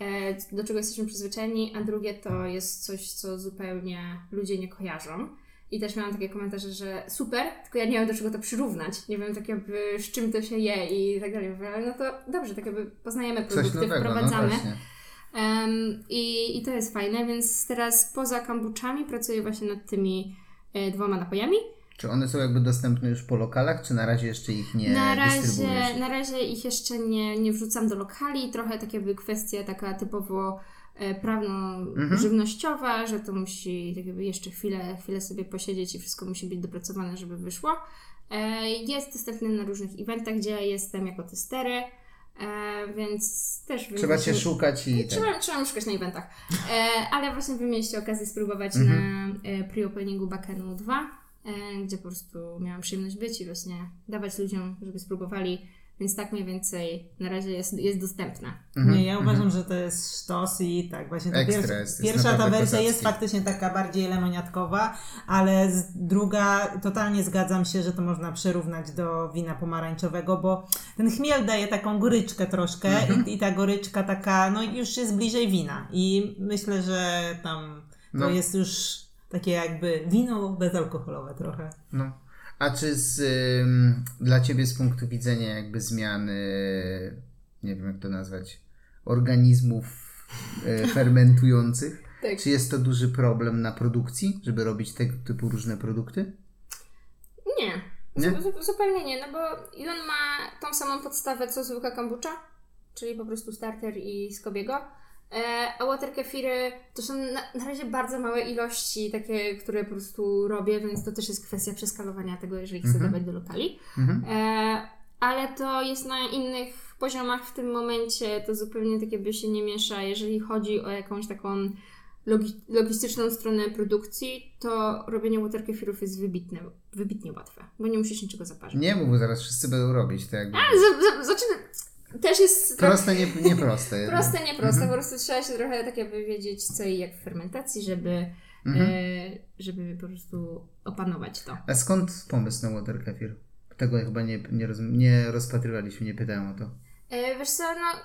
e, do czego jesteśmy przyzwyczajeni, a drugie to jest coś, co zupełnie ludzie nie kojarzą. I też miałam takie komentarze, że super, tylko ja nie wiem do czego to przyrównać. Nie wiem tak jakby z czym to się je i tak dalej. Ale no to dobrze, tak jakby poznajemy produkty, nowego, no wprowadzamy. No um, i, I to jest fajne, więc teraz poza kombuczami pracuję właśnie nad tymi e, dwoma napojami. Czy one są jakby dostępne już po lokalach, czy na razie jeszcze ich nie na razie, Na razie ich jeszcze nie, nie wrzucam do lokali. Trochę tak jakby kwestia taka typowo e, prawno-żywnościowa, mhm. że to musi tak jakby jeszcze chwilę, chwilę sobie posiedzieć i wszystko musi być dopracowane, żeby wyszło. E, jest dostępny na różnych eventach, gdzie ja jestem jako testery. E, więc też Trzeba cię szukać i. Trzeba, tak. trzeba szukać na eventach. E, ale właśnie wy mieliście okazję spróbować mm -hmm. na e, pre-openingu Bakenu 2 E, gdzie po prostu miałam przyjemność być i właśnie dawać ludziom, żeby spróbowali. Więc tak mniej więcej na razie jest, jest dostępna. Mhm. Nie, ja uważam, mhm. że to jest sztos i tak, właśnie ta Ekstra, pierwsza, jest, pierwsza ta wersja kozacki. jest faktycznie taka bardziej lemoniatkowa, ale druga, totalnie zgadzam się, że to można przyrównać do wina pomarańczowego, bo ten chmiel daje taką goryczkę troszkę mhm. i, i, ta goryczka taka, no już jest bliżej wina i myślę, że tam to no. jest już takie jakby wino bezalkoholowe trochę. No. A czy z, ym, dla Ciebie z punktu widzenia jakby zmiany, nie wiem jak to nazwać, organizmów y, (laughs) fermentujących, tak. czy jest to duży problem na produkcji, żeby robić tego typu różne produkty? Nie. nie? zupełnie nie, no bo on ma tą samą podstawę co zwykła kombucha, czyli po prostu starter i skobiego. E, a water kefiry to są na, na, razie bardzo małe ilości, takie, które po prostu robię, więc to też jest kwestia przeskalowania tego, jeżeli chcę mhm. dawać do lokali. Mhm. E, ale to jest na innych poziomach w tym momencie, to zupełnie tak jakby się nie miesza. Jeżeli chodzi o jakąś taką logi logistyczną stronę produkcji, to robienie water kefirów jest wybitne, wybitnie łatwe, bo nie musisz niczego zaparzyć. Nie mów, zaraz wszyscy będą robić. Tak jakby... A, zaczyna też jest... Proste, nie, nie proste. (laughs) proste, nie proste. Mhm. Po prostu trzeba się trochę tak jakby wiedzieć co i jak w fermentacji, żeby, mhm. e, żeby po prostu opanować to. A skąd pomysł na water kefir? Tego chyba nie, nie, roz, nie rozpatrywaliśmy, nie pytałem o to. E, wiesz co, no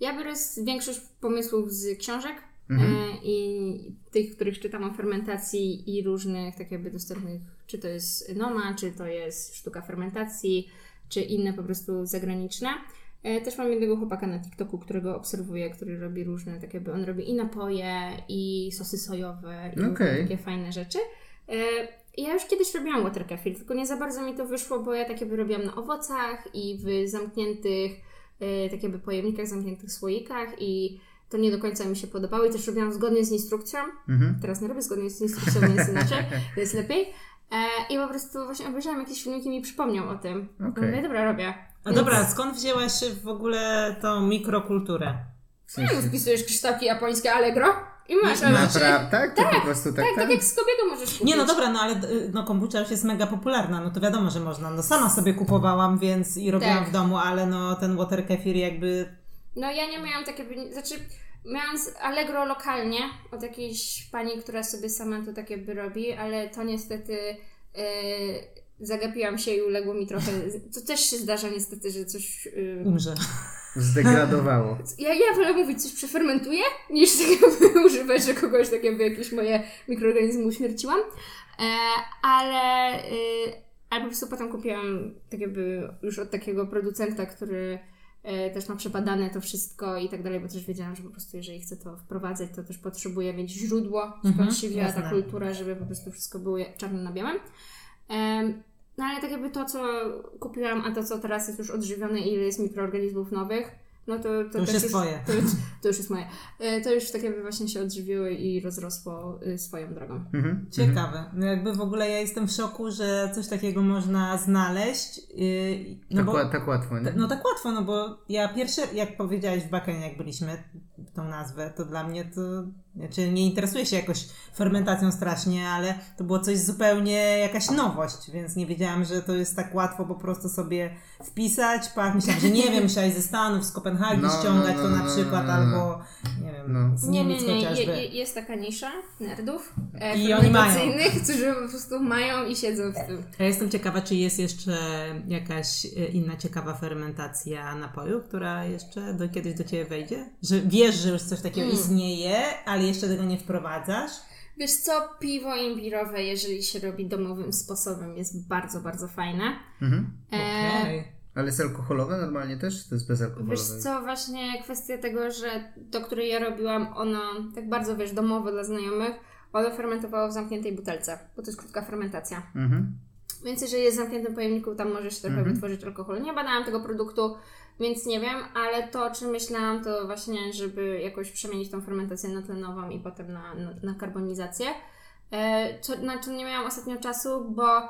ja biorę większość pomysłów z książek mhm. e, i tych, których czytam o fermentacji i różnych tak jakby dostępnych, czy to jest Noma, czy to jest sztuka fermentacji, czy inne po prostu zagraniczne. E, też mam jednego chłopaka na TikToku, którego obserwuję, który robi różne, tak jakby on robi i napoje, i sosy sojowe, i okay. takie fajne rzeczy. E, ja już kiedyś robiłam water kefir, tylko nie za bardzo mi to wyszło, bo ja takie robiłam na owocach i w zamkniętych, e, tak jakby pojemnikach, zamkniętych słoikach i to nie do końca mi się podobało i też robiłam zgodnie z instrukcją. Mhm. Teraz nie robię zgodnie z instrukcją, więc inaczej, (laughs) jest lepiej. I po prostu właśnie obejrzałam jakieś filmiki i mi przypomniał o tym. Okay. Mówię, dobra, robię. A Więc... dobra, skąd wzięłaś w ogóle tą mikrokulturę? W sensie... Nie, wpisujesz kształki japońskie Allegro i masz. Naprawdę? Tak? To tak, po prostu tak, tak, tak, jak z kobietą możesz kupić. Nie, no dobra, no ale y, no, kombucha już jest mega popularna, no to wiadomo, że można. No sama sobie kupowałam, więc i robiłam tak. w domu, ale no ten water kefir jakby... No ja nie miałam takiego, znaczy miałam z Allegro lokalnie od jakiejś pani, która sobie sama to tak jakby robi, ale to niestety... Yy, zagapiłam się i uległo mi trochę. To też się zdarza niestety, że coś. Yy... Umrze. Zdegradowało. Ja, ja wolę mówić, coś przefermentuję, niż tak (laughs) jakby używać, że kogoś tak jakby jakieś moje mikroorganizmy uśmierciłam. E, ale, y, ale po prostu potem kupiłam tak jakby już od takiego producenta, który e, też ma przebadane to wszystko i tak dalej, bo też wiedziałam, że po prostu jeżeli chcę to wprowadzać, to też potrzebuję mieć źródło, skąd się wzięła ta kultura, żeby po prostu wszystko było czarno na białym. No ale tak jakby to, co kupiłam, a to, co teraz jest już odżywione i ile jest mikroorganizmów nowych, no to, to, to już jest twoje. To, to, już jest moje. E, to już tak jakby właśnie się odżywiły i rozrosło y, swoją drogą. Mhm. Ciekawe. No jakby w ogóle ja jestem w szoku, że coś takiego można znaleźć. Y, no tak, bo, tak łatwo, nie? No tak łatwo, no bo ja pierwsze, jak powiedziałeś w Bakenie, jak byliśmy, tą nazwę, to dla mnie to znaczy nie interesuję się jakoś fermentacją strasznie, ale to było coś zupełnie, jakaś nowość, więc nie wiedziałam, że to jest tak łatwo po prostu sobie wpisać. Pach, myślałam, że nie wiem, musiałeś ze Stanów, z Kopenhagi no, ściągać no, no, to na no, przykład, no, no, albo nie wiem, no. z Niemiec nie, nie, nie. chociażby. Je, jest taka nisza nerdów e, I oni mają. którzy po prostu mają i siedzą w tym. Ja jestem ciekawa, czy jest jeszcze jakaś e, inna ciekawa fermentacja napoju, która jeszcze do, kiedyś do Ciebie wejdzie? Że wiesz, że już coś takiego hmm. istnieje, ale jeszcze tego nie wprowadzasz? Wiesz co, piwo imbirowe, jeżeli się robi domowym sposobem, jest bardzo, bardzo fajne. Mhm. E... Okay. Ale jest alkoholowe normalnie też? To jest bezalkoholowe? Wiesz co, właśnie kwestia tego, że do której ja robiłam, ono tak bardzo, wiesz, domowe dla znajomych, ono fermentowało w zamkniętej butelce, bo to jest krótka fermentacja. Mhm. Więc jeżeli jest w zamkniętym pojemniku, tam możesz trochę mhm. wytworzyć alkohol. Nie badałam tego produktu, więc nie wiem, ale to, o czym myślałam, to właśnie, żeby jakoś przemienić tą fermentację na tlenową i potem na, na, na karbonizację. E, na czym nie miałam ostatnio czasu, bo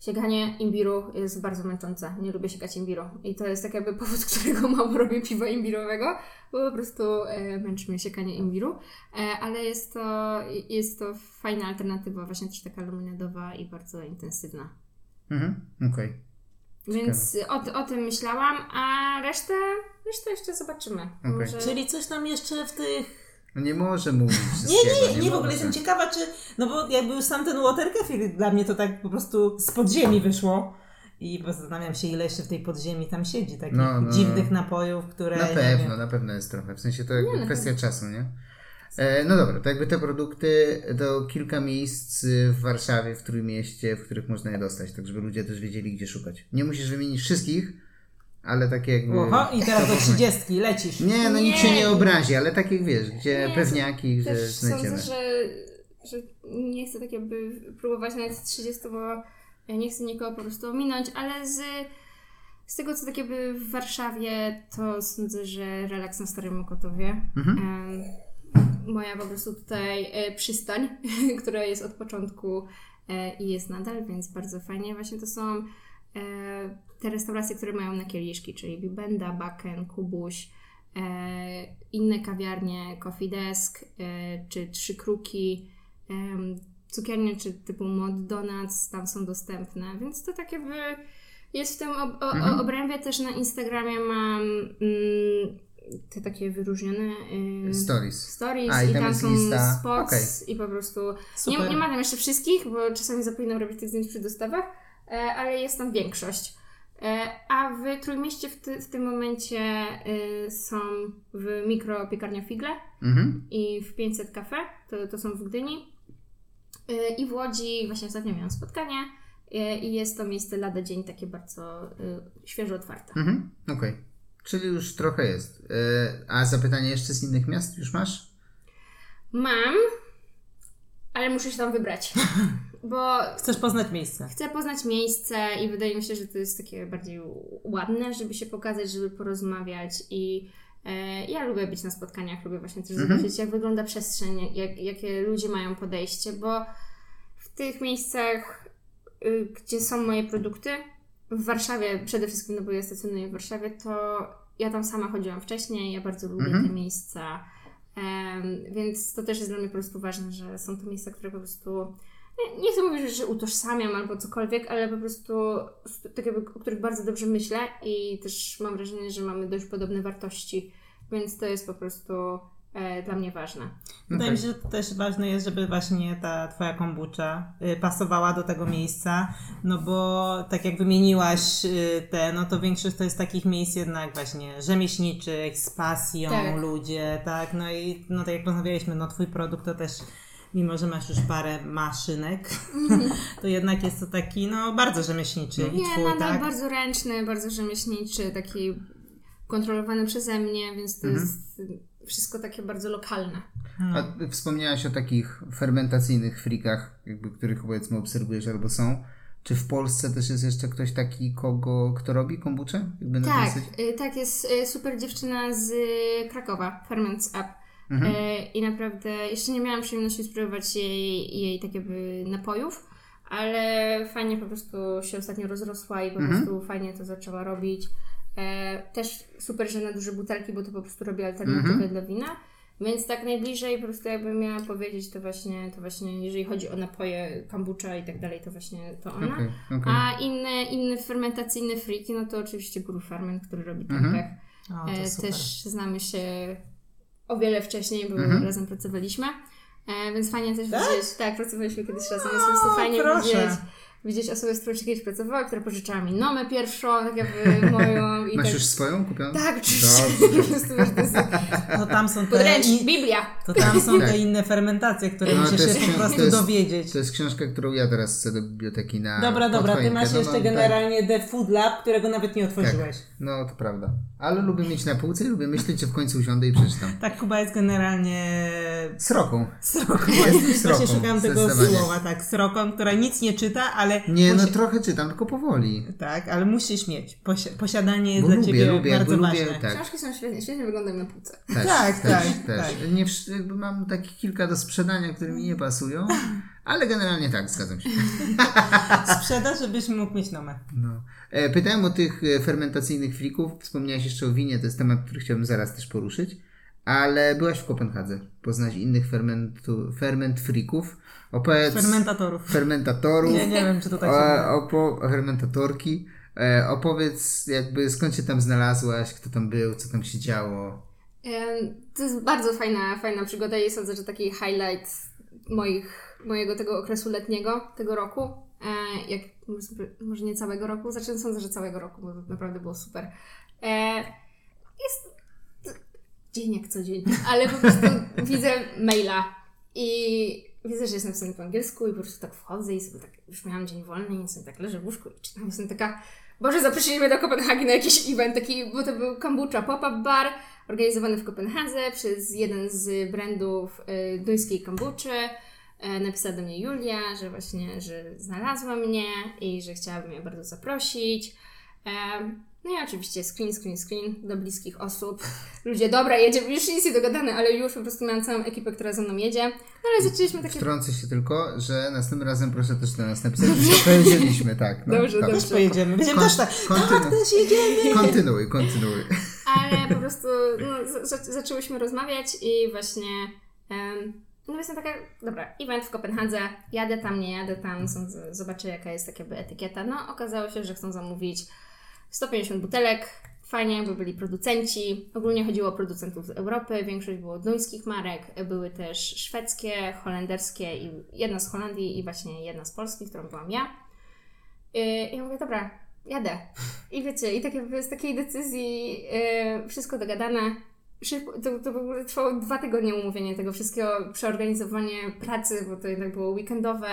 siekanie imbiru jest bardzo męczące. Nie lubię siekać imbiru. I to jest tak jakby powód, (laughs) którego mało robię piwa imbirowego, bo po prostu e, męczy mnie imbiru. E, ale jest to, jest to fajna alternatywa, właśnie też taka luminadowa i bardzo intensywna. Mhm, okej. Okay. Więc o, o tym myślałam, a resztę, resztę jeszcze zobaczymy. Okay. Może... Czyli coś tam jeszcze w tych no nie może mówić Nie, nie, nie, nie w ogóle jestem ciekawa, czy, no bo jakby już sam ten water kefir dla mnie to tak po prostu z podziemi wyszło. I zastanawiam się, ile jeszcze w tej podziemi tam siedzi, takich no, no, dziwnych napojów, które... Na pewno, na pewno jest trochę. W sensie to jakby nie, kwestia czasu, nie? E, no dobra, to jakby te produkty to kilka miejsc w Warszawie, w Trójmieście, w których można je dostać, tak żeby ludzie też wiedzieli, gdzie szukać. Nie musisz wymienić wszystkich, ale takie jakby... Oho, i teraz do trzydziestki lecisz. Nie, no nie. nikt się nie obrazi, ale takich wiesz, gdzie nie, pewniaki, że znajdziemy. Sądzę, że, że nie chcę tak jakby próbować nawet 30, bo ja nie chcę nikogo po prostu ominąć, ale z... Z tego, co tak jakby w Warszawie, to sądzę, że relaks na Starym Mokotowie. Mhm. Um, moja po prostu tutaj e, przystań, (laughs) która jest od początku e, i jest nadal, więc bardzo fajnie. Właśnie to są e, te restauracje, które mają na kieliszki, czyli Bibenda, Baken, Kubuś, inne kawiarnie, Coffee Desk, czy Trzy Kruki, cukiernie, czy typu Mod Donuts, tam są dostępne, więc to tak jakby jest w tym ob- o- mhm. obrębie. Też na Instagramie mam mm, te takie wyróżnione yy, stories. stories A, i, tam, tam są lista. spots okay. i po prostu nie, nie, ma tam jeszcze wszystkich, bo czasami zapominam robić tych zdjęć przy dostawach, e, ale jest tam większość. E, a w Trójmieście w, ty, w tym momencie y, są w mikro piekarnia Figle mhm. i w 500 Cafe, to, to są w Gdyni. Y, I w Łodzi właśnie ostatnio miałam spotkanie y, i jest to miejsce lada dzień takie bardzo y, świeżo otwarte. Mhm. Okej. Okay. Czyli już trochę jest. E, a zapytanie jeszcze z innych miast już masz? Mam, ale muszę się tam wybrać. (laughs) Bo Chcesz poznać miejsce. Chcę poznać miejsce i wydaje mi się, że to jest takie bardziej ładne, żeby się pokazać, żeby porozmawiać i e, ja lubię być na spotkaniach, lubię właśnie też mhm. zobaczyć, jak wygląda przestrzeń, jak, jakie ludzie mają podejście, bo w tych miejscach, y, gdzie są moje produkty, w Warszawie przede wszystkim, no bo ja stacjonuję w Warszawie, to ja tam sama chodziłam wcześniej, ja bardzo lubię mhm. te miejsca, um, więc to też jest dla mnie po prostu ważne, że są to miejsca, które po prostu nie, nie chcę mówić, że utożsamiam albo cokolwiek, ale po prostu tak jakby, o których bardzo dobrze myślę i też mam wrażenie, że mamy dość podobne wartości, więc to jest po prostu dla mnie ważne. Wydaje mi się, że też ważne jest, żeby właśnie ta Twoja kombucha y, pasowała do tego miejsca, no bo tak jak wymieniłaś y, te, no to większość to jest takich miejsc jednak właśnie rzemieślniczych, z pasją tak. ludzie, tak, no i no tak jak rozmawialiśmy, no Twój produkt to też mimo że masz już parę maszynek, mm. (laughs) to jednak jest to taki, no, bardzo rzemieślniczy Nie, i twój, tak? bardzo ręczny, bardzo rzemieślniczy, taki kontrolowane przeze mnie, więc to mhm. jest wszystko takie bardzo lokalne. A wspomniałaś o takich fermentacyjnych frikach, jakby, których powiedzmy obserwujesz albo są. Czy w Polsce też jest jeszcze ktoś taki, kogo, kto robi kombuczę? tak, y, tak, jest y, super dziewczyna z Krakowa, Ferments Up. Mhm. Y, I naprawdę jeszcze nie miałam przyjemności spróbować jej, jej tak jakby napojów, ale fajnie po prostu się ostatnio rozrosła i po mhm. prostu fajnie to zaczęła robić. E, też super, że na duże butelki, bo to po prostu robi alternatywę mhm. dla wina. Więc tak najbliżej po prostu jakbym miała powiedzieć, to właśnie, to właśnie jeżeli chodzi o napoje, kombucha i tak dalej, to właśnie to ona. Okay, okay. A inne, inne fermentacyjne friki, no to oczywiście Guru Ferment, który robi tempeh. Mhm. E, też znamy się o wiele wcześniej, bo mhm. razem pracowaliśmy. E, więc fajnie też tak? widzieć, tak, pracowaliśmy kiedyś razem, więc po prostu fajnie proszę. widzieć widzieć osobę, z którą się kiedyś pracowała, która pożyczała mi nomę pierwszą, tak jakby (laughs) moją. I Masz tak... już swoją kupioną? Tak, oczywiście. (laughs) To tam są te... In... Biblia. To tam są tak. te inne fermentacje, które no, musisz się po prostu jest, dowiedzieć. To jest książka, którą ja teraz chcę do biblioteki na Dobra, dobra, ty masz no, jeszcze no, generalnie tak. The Food Lab, którego nawet nie otworzyłeś. Tak. No, to prawda. Ale lubię mieć na półce i lubię myśleć, że w końcu usiądę i przeczytam. Tak, Kuba jest generalnie... Sroką. Sroką. Jest sroką. Właśnie szukam tego słowa, tak. Sroką, która nic nie czyta, ale... Nie, no trochę czytam, tylko powoli. Tak, ale musisz mieć. Posi posiadanie jest Bo dla lubię, Ciebie lubię, bardzo ważne. Lubię, tak. Książki są świetnie, świetnie wyglądają na półce. Też, tak, też, tak, też. Tak. Nie, jakby mam takich kilka do sprzedania, które mi nie pasują, ale generalnie tak, zgadzam się. (laughs) Sprzeda, żebyś mógł mieć nomę. No. E, pytałem o tych e, fermentacyjnych frików. Wspomniałeś jeszcze o winie, to jest temat, który chciałbym zaraz też poruszyć. Ale byłaś w Kopenhadze. Poznać innych fermentu, ferment frików. Opowiedz, fermentatorów. Fermentatorów. Nie, nie wiem, czy to tak o, opo, Fermentatorki. E, opowiedz, jakby skąd się tam znalazłaś, kto tam był, co tam się działo. To jest bardzo fajna, fajna przygoda i sądzę, że taki highlight moich, mojego tego okresu letniego, tego roku. E, jak, może nie całego roku, znaczy sądzę, że całego roku, bo to naprawdę było super. E, jest dzień jak co dzień, ale po prostu (laughs) widzę maila i widzę, że jest napisane po angielsku i po prostu tak wchodzę i sobie tak, już miałam dzień wolny i sobie tak leżę w łóżku i czytam, jestem taka, Boże, zaprosili mnie do Kopenhagi na jakiś event, taki, bo to był kombucha pop-up bar, organizowany w Kopenhadze przez jeden z brandów y, duńskiej kombuczy. Y, napisała do mnie Julia, że właśnie, że znalazła mnie i że chciałaby mnie bardzo zaprosić. Y, no i oczywiście screen, screen, screen do bliskich osób. Ludzie, dobra, jedziemy, już nic nie dogadane, ale już po prostu miałam całą ekipę, która ze mną jedzie. No ale zaczęliśmy takie... Wtrącę się tylko, że następnym razem proszę też do nas napisać, że pojedzieliśmy, tak. No, dobrze, tak. dobrze. Też pojedziemy. Będziemy też tak, kontynu- tak, też jedziemy. Kontynuuj, kontynuuj. Ale po prostu no, zaczęłyśmy rozmawiać i właśnie... Um, no jestem taka, dobra, event w Kopenhadze, jadę tam, nie jadę tam, zobaczę jaka jest taka etykieta. No okazało się, że chcą zamówić 150 butelek, fajnie, bo byli producenci. Ogólnie chodziło o producentów z Europy, większość było duńskich marek, były też szwedzkie, holenderskie i jedna z Holandii i właśnie jedna z Polski, którą byłam ja. I ja mówię, dobra, jadę. I wiecie, i tak jakby z takiej decyzji yy, wszystko dogadane. Szybko, to, to w ogóle trwało dwa tygodnie umówienie tego wszystkiego, przeorganizowanie pracy, bo to jednak było weekendowe,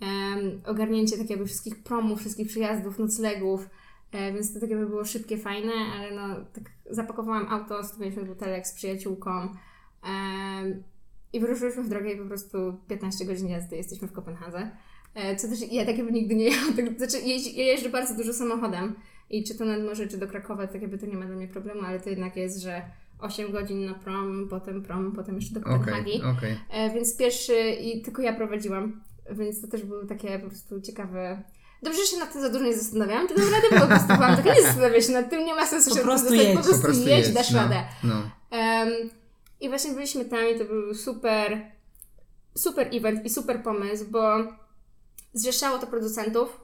um, ogarnięcie tak jakby wszystkich promów, wszystkich przyjazdów, noclegów. E, więc to tak jakby było szybkie, fajne, ale no tak zapakowałam auto, 150 butelek z przyjaciółką e, i wyruszyliśmy w drogę i po prostu 15 godzin jazdy jesteśmy w Kopenhadze. E, co też ja tak jakby nigdy nie jechałam. (laughs) Tak, znaczy ja jeżdżę bardzo dużo samochodem i czy to nad morze, czy do Krakowa, tak jakby to nie ma dla mnie problemu, ale to jednak jest, że 8 godzin na prom, potem prom, potem jeszcze do Kopenhagi. Okay, okay. Więc pierwszy i tylko ja prowadziłam, więc to też były takie po prostu ciekawe Dobrze, że się nad tym za dużo nie zastanawiałam, czy dam radę, bo po prostu byłam taka, nie zastanawiać się nad tym, nie ma sensu się po prostu jedź. po prostu, po prostu jedź, dasz no, radę. No. Um, I właśnie byliśmy tam i to był super, super event i super pomysł, bo zrzeszało to producentów,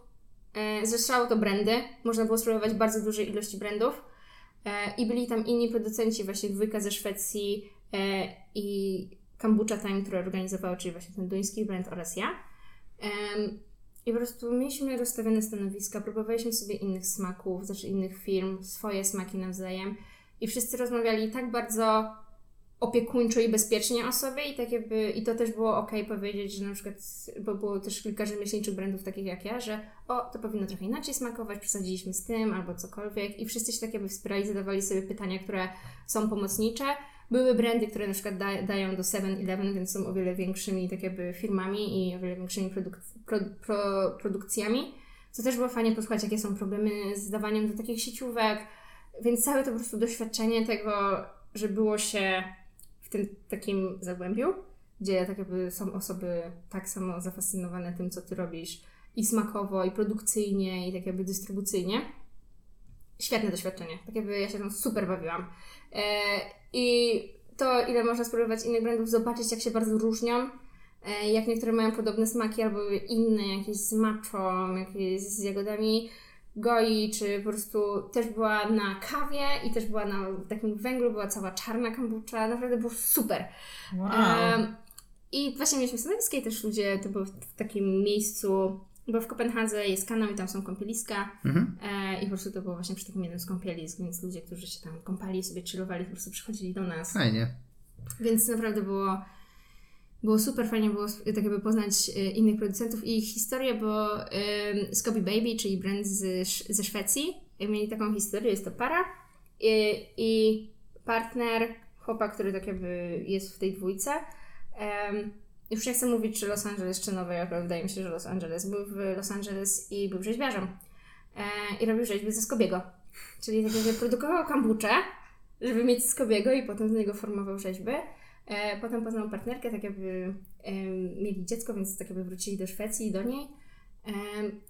e, zrzeszało to brandy, można było spróbować bardzo dużej ilości brandów e, i byli tam inni producenci, właśnie dwójka ze Szwecji e, i Kombucha Time, które organizowały, czyli właśnie ten duński brand oraz ja. Um, i po prostu mieliśmy rozstawione stanowiska, próbowaliśmy sobie innych smaków, znaczy innych firm, swoje smaki nawzajem. I wszyscy rozmawiali tak bardzo opiekuńczo i bezpiecznie o sobie i tak jakby, i to też było ok powiedzieć, że na przykład, bo było też kilka rzemieślniczych brandów takich jak ja, że o, to powinno trochę inaczej smakować, przesadziliśmy z tym albo cokolwiek i wszyscy się tak jakby wspierali, zadawali sobie pytania, które są pomocnicze. Były brandy, które na przykład da, dają do 7-Eleven, więc są o wiele większymi tak jakby firmami i o wiele większymi produk pro, pro, produkcjami, co też było fajnie posłuchać, jakie są problemy z dawaniem do takich sieciówek, więc całe to po prostu doświadczenie tego, że było się tym takim zagłębiu, gdzie tak jakby są osoby tak samo zafascynowane tym, co ty robisz i smakowo, i produkcyjnie, i tak jakby dystrybucyjnie. Świetne doświadczenie. Tak jakby ja się tam super bawiłam. E, I to, ile można spróbować innych brandów, zobaczyć, jak się bardzo różnią, e, jak niektóre mają podobne smaki, albo inne, jakieś z maczą, jakieś z jagodami, goi, czy po prostu też była na kawie i też była na takim węglu, była cała czarna kombucha, naprawdę było super. Wow. Um, I właśnie mieliśmy stanowisko i też ludzie, to było w takim miejscu, bo w Kopenhadze jest kanał i tam są kąpieliska mhm. e, i po prostu to było właśnie przy takim jednym z kąpielisk, więc ludzie, którzy się tam kąpali, sobie chillowali, po prostu przychodzili do nas. Fajnie. Więc naprawdę było było super fajnie było tak jakby poznać e, innych producentów i ich historię, bo um, Scobie Baby, czyli brand z, ze Szwecji, mieli taką historię, jest to para i, i partner, chłopak, który tak jakby jest w tej dwójce. Um, już nie chcę mówić, czy Los Angeles, czy Nowy Jork, ale wydaje mi się, że Los Angeles. Był w Los Angeles i był rzeźbiarzem. E, I robił rzeźby ze Skobiego. Czyli tak jakby produkował kambucze, żeby mieć Skobiego i potem z niego formował rzeźby. E, potem poznał partnerkę, tak jakby e, mieli dziecko, więc tak jakby wrócili do Szwecji do niej. E,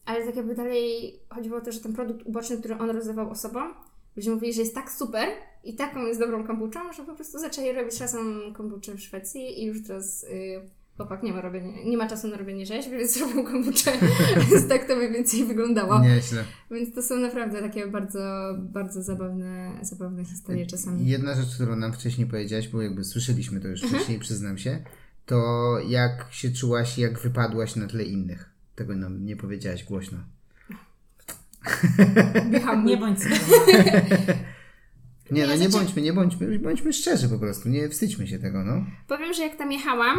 ale tak jakby dalej chodziło o to, że ten produkt uboczny, który on rozdawał osobom, ludzie mówili, że jest tak super i taką jest dobrą kombuczą, że po prostu zaczęli robić razem kombuczę w Szwecji i już teraz... Y, chłopak nie ma, robienia, nie ma czasu na robienie rzeźb, więc (laughs) robił kombuczę, więc tak to mniej więcej wyglądało. Nieźle. Więc to są naprawdę takie bardzo, bardzo zabawne, zabawne historie czasami. Jedna rzecz, którą nam wcześniej powiedziałaś, bo jakby słyszeliśmy to już mhm. wcześniej, przyznam się, to jak się czułaś, jak wypadłaś na tle innych. Tego nam nie powiedziałaś głośno. nie bądź Nie, no nie znaczy- bądźmy, nie bądźmy, bądźmy szczerzy po prostu, nie wstydźmy się tego, no. Powiem, że jak tam jechałam,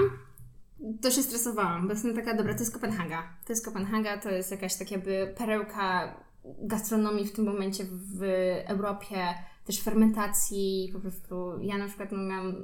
to się stresowałam, bo jestem taka, dobra, to jest Kopenhaga. To jest Kopenhaga, to jest jakaś tak jakby perełka gastronomii w tym momencie w Europie, też fermentacji, po prostu ja na przykład no, miałam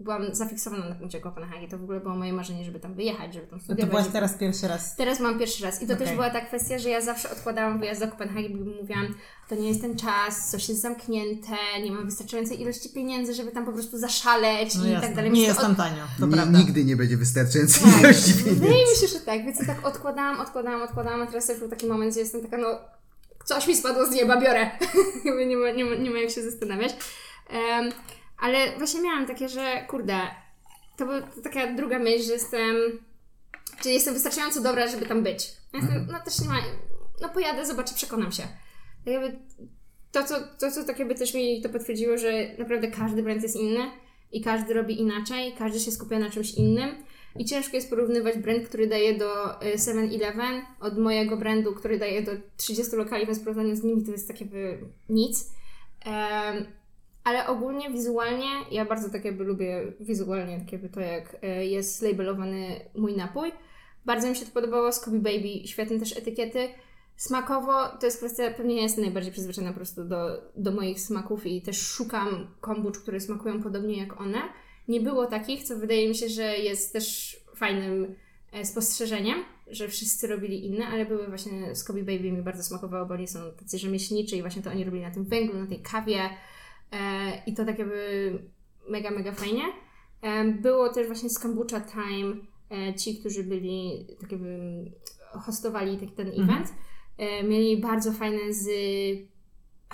byłam zafiksowana na punkcie Kopenhagi. To w ogóle było moje marzenie, żeby tam wyjechać, żeby tam studiować. No to byłaś teraz pierwszy raz? Teraz mam pierwszy raz. I to okay. też była ta kwestia, że ja zawsze odkładałam wyjazd do Kopenhagi, bo mówiłam, to nie jest ten czas, coś jest zamknięte, nie mam wystarczającej ilości pieniędzy, żeby tam po prostu zaszaleć no i jasne. tak dalej. Nie jest tam tanio, to nie, prawda. Nigdy nie będzie wystarczającej tak. ilości pieniędzy. Wydaje mi się, że tak, więc ja tak odkładałam, odkładałam, odkładałam, a teraz też był taki moment, gdzie jestem taka, no coś mi spadło z nieba, biorę. (laughs) nie, ma, nie, ma, nie ma jak się zastanawiać. Um, ale właśnie miałam takie, że kurde, to była taka druga myśl, że jestem, czy jestem wystarczająco dobra, żeby tam być. Ja jestem, mhm. no też nie ma, no pojadę, zobaczę, przekonam się. Tak jakby to, co, to, co tak jakby też mi to potwierdziło, że naprawdę każdy brand jest inny i każdy robi inaczej, każdy się skupia na czymś innym. I ciężko jest porównywać brand, który daje do 7-Eleven od mojego brandu, który daje do 30 lokali, więc porównaniu z nimi to jest tak jakby nic. Um, ale ogólnie wizualnie, ja bardzo tak jakby lubię wizualnie tak jakby to, jak e, jest labelowany mój napój. Bardzo mi się to podobało, Scooby Baby, świetne też etykiety. Smakowo to jest kwestia, pewnie ja jestem najbardziej przyzwyczajona po prostu do, do moich smaków i też szukam kombucz, które smakują podobnie jak one. Nie było takich, co wydaje mi się, że jest też fajnym e, spostrzeżeniem, że wszyscy robili inne, ale były właśnie Scooby Baby mi bardzo smakowało, bo oni są tacy rzemieślniczy i właśnie to oni robili na tym węglu, na tej kawie, I to tak jakby mega, mega fajnie. E, było też właśnie z Kombucha Time e, ci, którzy byli, tak jakby hostowali taki ten mhm. event. Mieli bardzo fajne z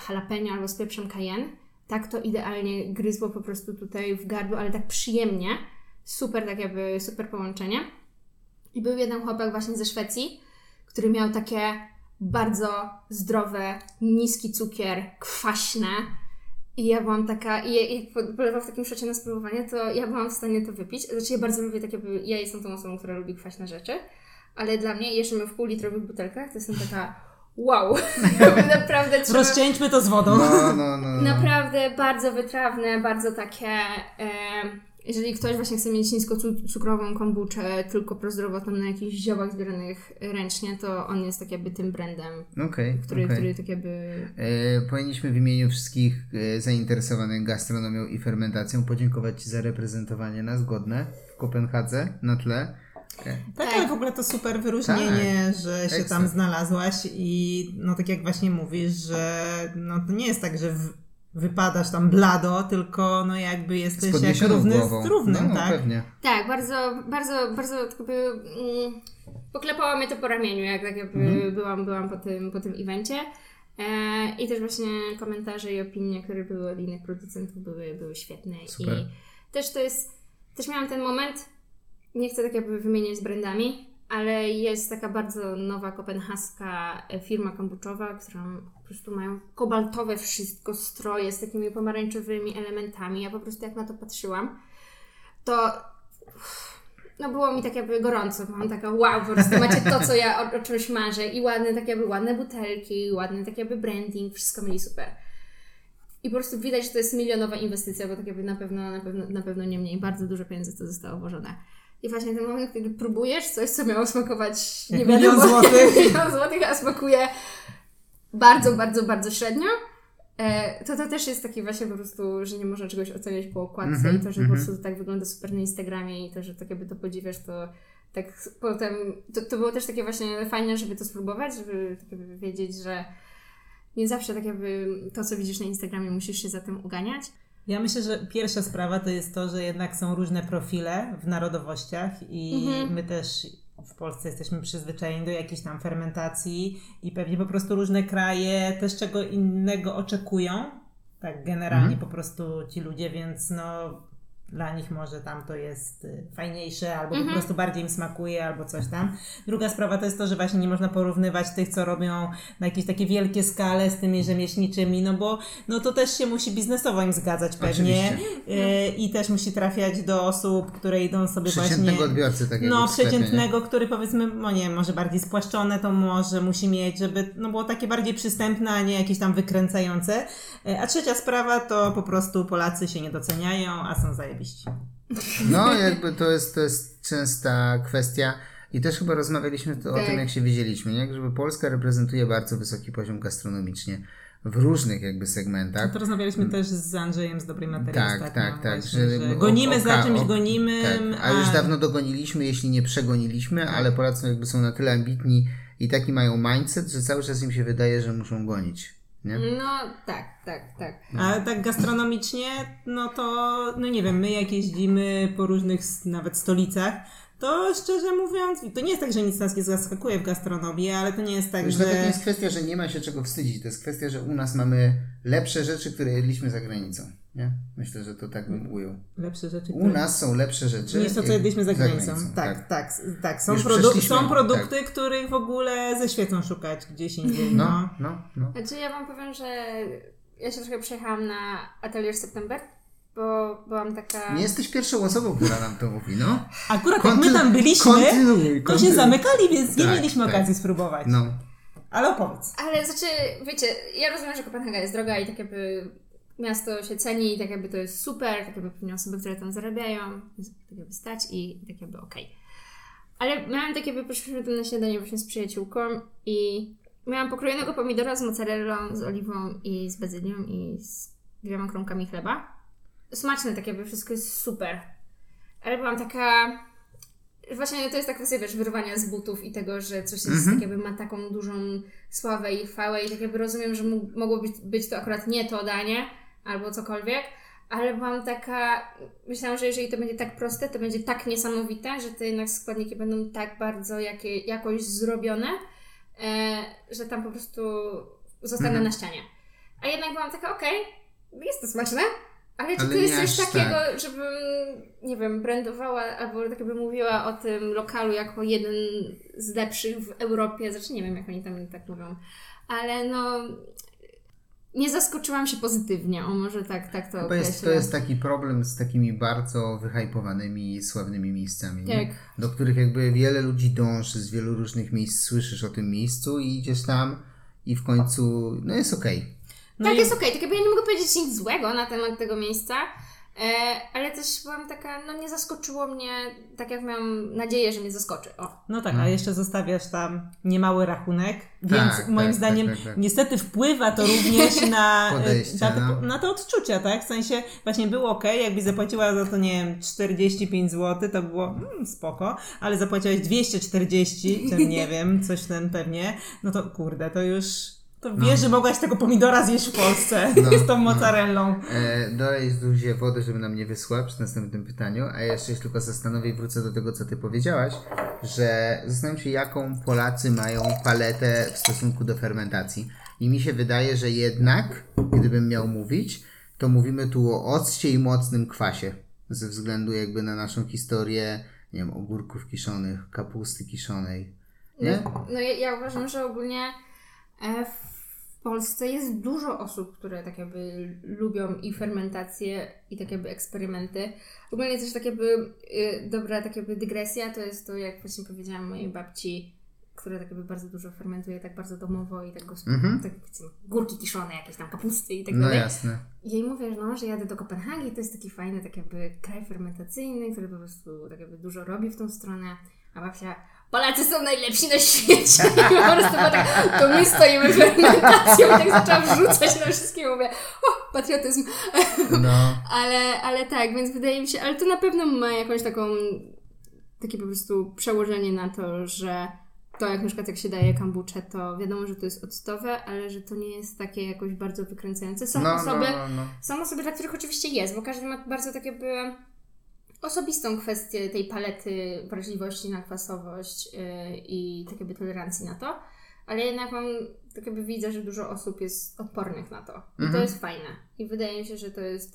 jalapeno albo z pieprzem cayenne. Tak to idealnie gryzło po prostu tutaj w gardło, ale tak przyjemnie. Super, tak jakby super połączenie. I był jeden chłopak właśnie ze Szwecji, który miał takie bardzo zdrowe, niski cukier, kwaśne, i ja byłam taka, i jak polewał w takim szocie na spróbowanie, to ja byłam w stanie to wypić. Znaczy ja bardzo lubię takie, ja jestem tą osobą, która lubi kwaśne rzeczy, ale dla mnie, jeszcze my w półlitrowych butelkach, to jestem taka, wow, (laughs) naprawdę trzeba... Rozcieńczmy to z wodą. No, no, no, no. Naprawdę bardzo wytrawne, bardzo takie... E, jeżeli ktoś właśnie chce mieć niskocukrową kombuczę tylko prozdrowotną na jakichś ziołach zbieranych ręcznie, to on jest tak jakby tym brandem, okay, który, okay. który tak jakby... E, powinniśmy w imieniu wszystkich e, zainteresowanych gastronomią i fermentacją podziękować Ci za reprezentowanie nas godne w Kopenhadze na tle tak, tak, ale w ogóle to super wyróżnienie, tak. że się tam znalazłaś i no tak jak właśnie mówisz, że no to nie jest tak, że w, wypadasz tam blado, tylko no jakby jesteś jak równy głową. z równym, no, tak? Pewnie. Tak, bardzo, bardzo, bardzo jakby mm, poklepało mnie to po ramieniu, jak tak jakby mhm. byłam, byłam po tym, po tym evencie. E, I też właśnie komentarze i opinie, które były od innych producentów były, były świetne. Super. I też to jest, też miałam ten moment, nie chcę tak jakby wymieniać z brandami, ale jest taka bardzo nowa kopenhaska e, firma kombuczowa, która po prostu mają kobaltowe wszystko, stroje z takimi pomarańczowymi elementami. Ja po prostu jak na to patrzyłam, to no było mi tak jakby gorąco. Mam taka wow, po prostu macie to, co ja o, o czymś marzę i ładne, tak jakby ładne butelki, ładny tak jakby branding, wszystko mieli super. I po prostu widać, że to jest milionowa inwestycja, bo tak jakby na pewno, na pewno, na pewno nie mniej, bardzo dużo pieniędzy to zostało włożone. I właśnie ten moment, kiedy próbujesz coś, co miało smakować nie milion złotych. milion złotych, a smakuje bardzo, bardzo, bardzo średnio, e, to to też jest taki właśnie po prostu, że nie można czegoś oceniać po okładce mm -hmm, i to, że mm -hmm. po mhm. prostu tak wygląda super na Instagramie i to, że tak jakby to podziwiasz, to tak potem, to, to było też takie właśnie fajne, żeby to spróbować, żeby tak jakby wiedzieć, że nie zawsze tak jakby to, co widzisz na Instagramie, musisz się za tym uganiać. Ja myślę, że pierwsza sprawa to jest to, że jednak są różne profile w narodowościach i mhm. my też w Polsce jesteśmy przyzwyczajeni do jakiejś tam fermentacji i pewnie po prostu różne kraje też czego innego oczekują. Tak, generalnie mhm. po prostu ci ludzie, więc no dla nich może tam to jest y, fajniejsze, albo mhm. po prostu bardziej im smakuje, albo coś tam. Druga sprawa to jest to, że właśnie nie można porównywać tych, co robią na jakieś takie wielkie skale z tymi rzemieślniczymi, no bo no to też się musi biznesowo im zgadzać pewnie y, i też musi trafiać do osób, które idą sobie przeciętnego właśnie... odbiorcy takiego No, przeciętnego, który powiedzmy, no nie może bardziej spłaszczone to może musi mieć, żeby no było takie bardziej przystępne, a nie jakieś tam wykręcające. Y, a trzecia sprawa to po prostu Polacy się nie doceniają, a są zajebani no, jakby to jest, to jest częsta kwestia. I też chyba rozmawialiśmy to, tak. o tym, jak się widzieliśmy, nie? Żeby Polska reprezentuje bardzo wysoki poziom gastronomicznie w różnych jakby segmentach. No to rozmawialiśmy też z Andrzejem z Dobrej Materii Tak, tak, tak. Właśnie, że, że gonimy oka, za czymś, gonimy. Tak, a już dawno dogoniliśmy, jeśli nie przegoniliśmy, tak. ale Polacy jakby są na tyle ambitni i taki mają mindset, że cały czas im się wydaje, że muszą gonić. Nie? No tak, tak, tak. A tak gastronomicznie, no to, no nie wiem, my jak jeździmy po różnych nawet stolicach, to szczerze mówiąc, to nie jest tak, że nic nas nie zaskakuje w gastronomii, ale to nie jest tak, Wiesz, że... To nie jest kwestia, że nie ma się czego wstydzić. To jest kwestia, że u nas mamy lepsze rzeczy, które jedliśmy za granicą. Nie? Myślę, że to tak bym ujął. Lepsze rzeczy. U nas są lepsze rzeczy. Niż to, co jedliśmy za granicą. Za granicą. Tak, tak, tak, tak. Są, produ są produkty, tak. których w ogóle ze świecą szukać gdzieś indziej. No, no, no. Znaczy ja Wam powiem, że ja się trochę przejechałam na Atelier September bo byłam taka... Nie jesteś pierwszą osobą, która nam to mówi, no. Akurat jak my tam byliśmy, kontynuuj, to się zamykali, więc nie tak, mieliśmy tak. okazji spróbować. No. Ale opowiedz. Ale znaczy, wiecie, ja rozumiem, że Kopenhaga jest droga i tak jakby miasto się ceni i tak jakby to jest super, tak jakby pewnie osoby, które tam zarabiają, tak jakby stać i tak jakby okej. Okay. Ale miałam takie, poszliśmy na śniadanie właśnie z przyjaciółką i miałam pokrojonego pomidora z mozzarellą, z oliwą i z bazylią i z dwiema kromkami chleba smaczne takie, jakby wszystko jest super. Ale byłam taka... Właśnie to jest ta kwestia, wiesz, wyrwania z butów i tego, że coś jest, mm -hmm. tak jakby ma taką dużą sławę i chwałę i tak jakby rozumiem, że mogło być, być to akurat nie to danie albo cokolwiek, ale byłam taka, myślałam, że jeżeli to będzie tak proste, to będzie tak niesamowite, że te jednak składniki będą tak bardzo jakie, jakoś zrobione, e, że tam po prostu zostanę mm -hmm. na ścianie. A jednak byłam taka, okej, okay, jest to smaczne, ale czy Ale to jest coś takiego, tak. żebym, nie wiem, brandowała albo tak jakby mówiła o tym lokalu jako jeden z lepszych w Europie, znaczy nie wiem, jak oni tam tak mówią, ale no nie zaskoczyłam się pozytywnie, o może tak, tak to Chyba jest, To jest taki problem z takimi bardzo wyhypowanymi, sławnymi miejscami, tak. do których jakby wiele ludzi dąży, z wielu różnych miejsc słyszysz o tym miejscu i idziesz tam i w końcu, no jest okej. Okay. No tak, i... jest okej. Okay. Tak jakby ja nie mogę powiedzieć nic złego na temat tego miejsca, ale też byłam taka, no nie zaskoczyło mnie tak jak miałam nadzieję, że mnie zaskoczy. O. No tak, a hmm. jeszcze zostawiasz tam niemały rachunek, więc tak, moim tak, zdaniem tak, tak, tak, niestety wpływa to również (laughs) na, na, te, no. na te odczucia, tak? W sensie właśnie było ok, jakbyś zapłaciła za to, nie wiem, 45 zł, to było mm, spoko, ale zapłaciłaś 240, czy nie (laughs) wiem, coś ten pewnie, no to kurde, to już to wiesz, no. że mogłaś tego pomidora zjeść w Polsce (laughs) (laughs) no, z tą no. mozzarellą. No. E, dodaj Zuzie wody, żeby nam nie wysłała przy następnym pytaniu, a jeszcze się tylko zastanowię i wrócę do tego, co ty powiedziałaś, że zastanawiam się, jaką Polacy mają paletę w stosunku do fermentacji. I mi się wydaje, że jednak, gdybym miał mówić, to mówimy tu o occie i mocnym kwasie. Ze względu jakby na naszą historię, nie wiem, ogórków kiszonych, kapusty kiszonej. Nie? No, no ja, ja uważam, że ogólnie e, w Polsce jest dużo osób, które tak jakby lubią i fermentację, i tak jakby eksperymenty. Ogólnie też tak jakby y, dobra tak jakby dygresja, to jest to, jak właśnie powiedziałam mojej babci, która tak jakby bardzo dużo fermentuje, tak bardzo domowo i tak, mm-hmm. tak górki kiszone, jakieś tam kapusty i tak no dalej. No jasne. I jej mówię, że, no, że jadę do Kopenhagi, to jest taki fajny tak jakby kraj fermentacyjny, który po prostu tak jakby dużo robi w tą stronę. A babcia, Polacy są najlepsi na świecie. (laughs) I po prostu tak, to my stoimy fermentacją. I tak zaczęłam rzucać na wszystkie. Mówię, o, patriotyzm. No. (laughs) ale, ale tak, więc wydaje mi się, ale to na pewno ma jakąś taką, takie po prostu przełożenie na to, że to jak na przykład jak się daje kambucze, to wiadomo, że to jest octowe, ale że to nie jest takie jakoś bardzo wykręcające. Są no, osoby, no, no, no. są osoby, dla których oczywiście jest, bo każdy ma bardzo takie by osobistą kwestię tej palety wrażliwości na kwasowość yy, i tak jakby tolerancji na to, ale jednak mam, tak jakby widzę, że dużo osób jest odpornych na to. I to mhm. jest fajne. I wydaje mi się, że to jest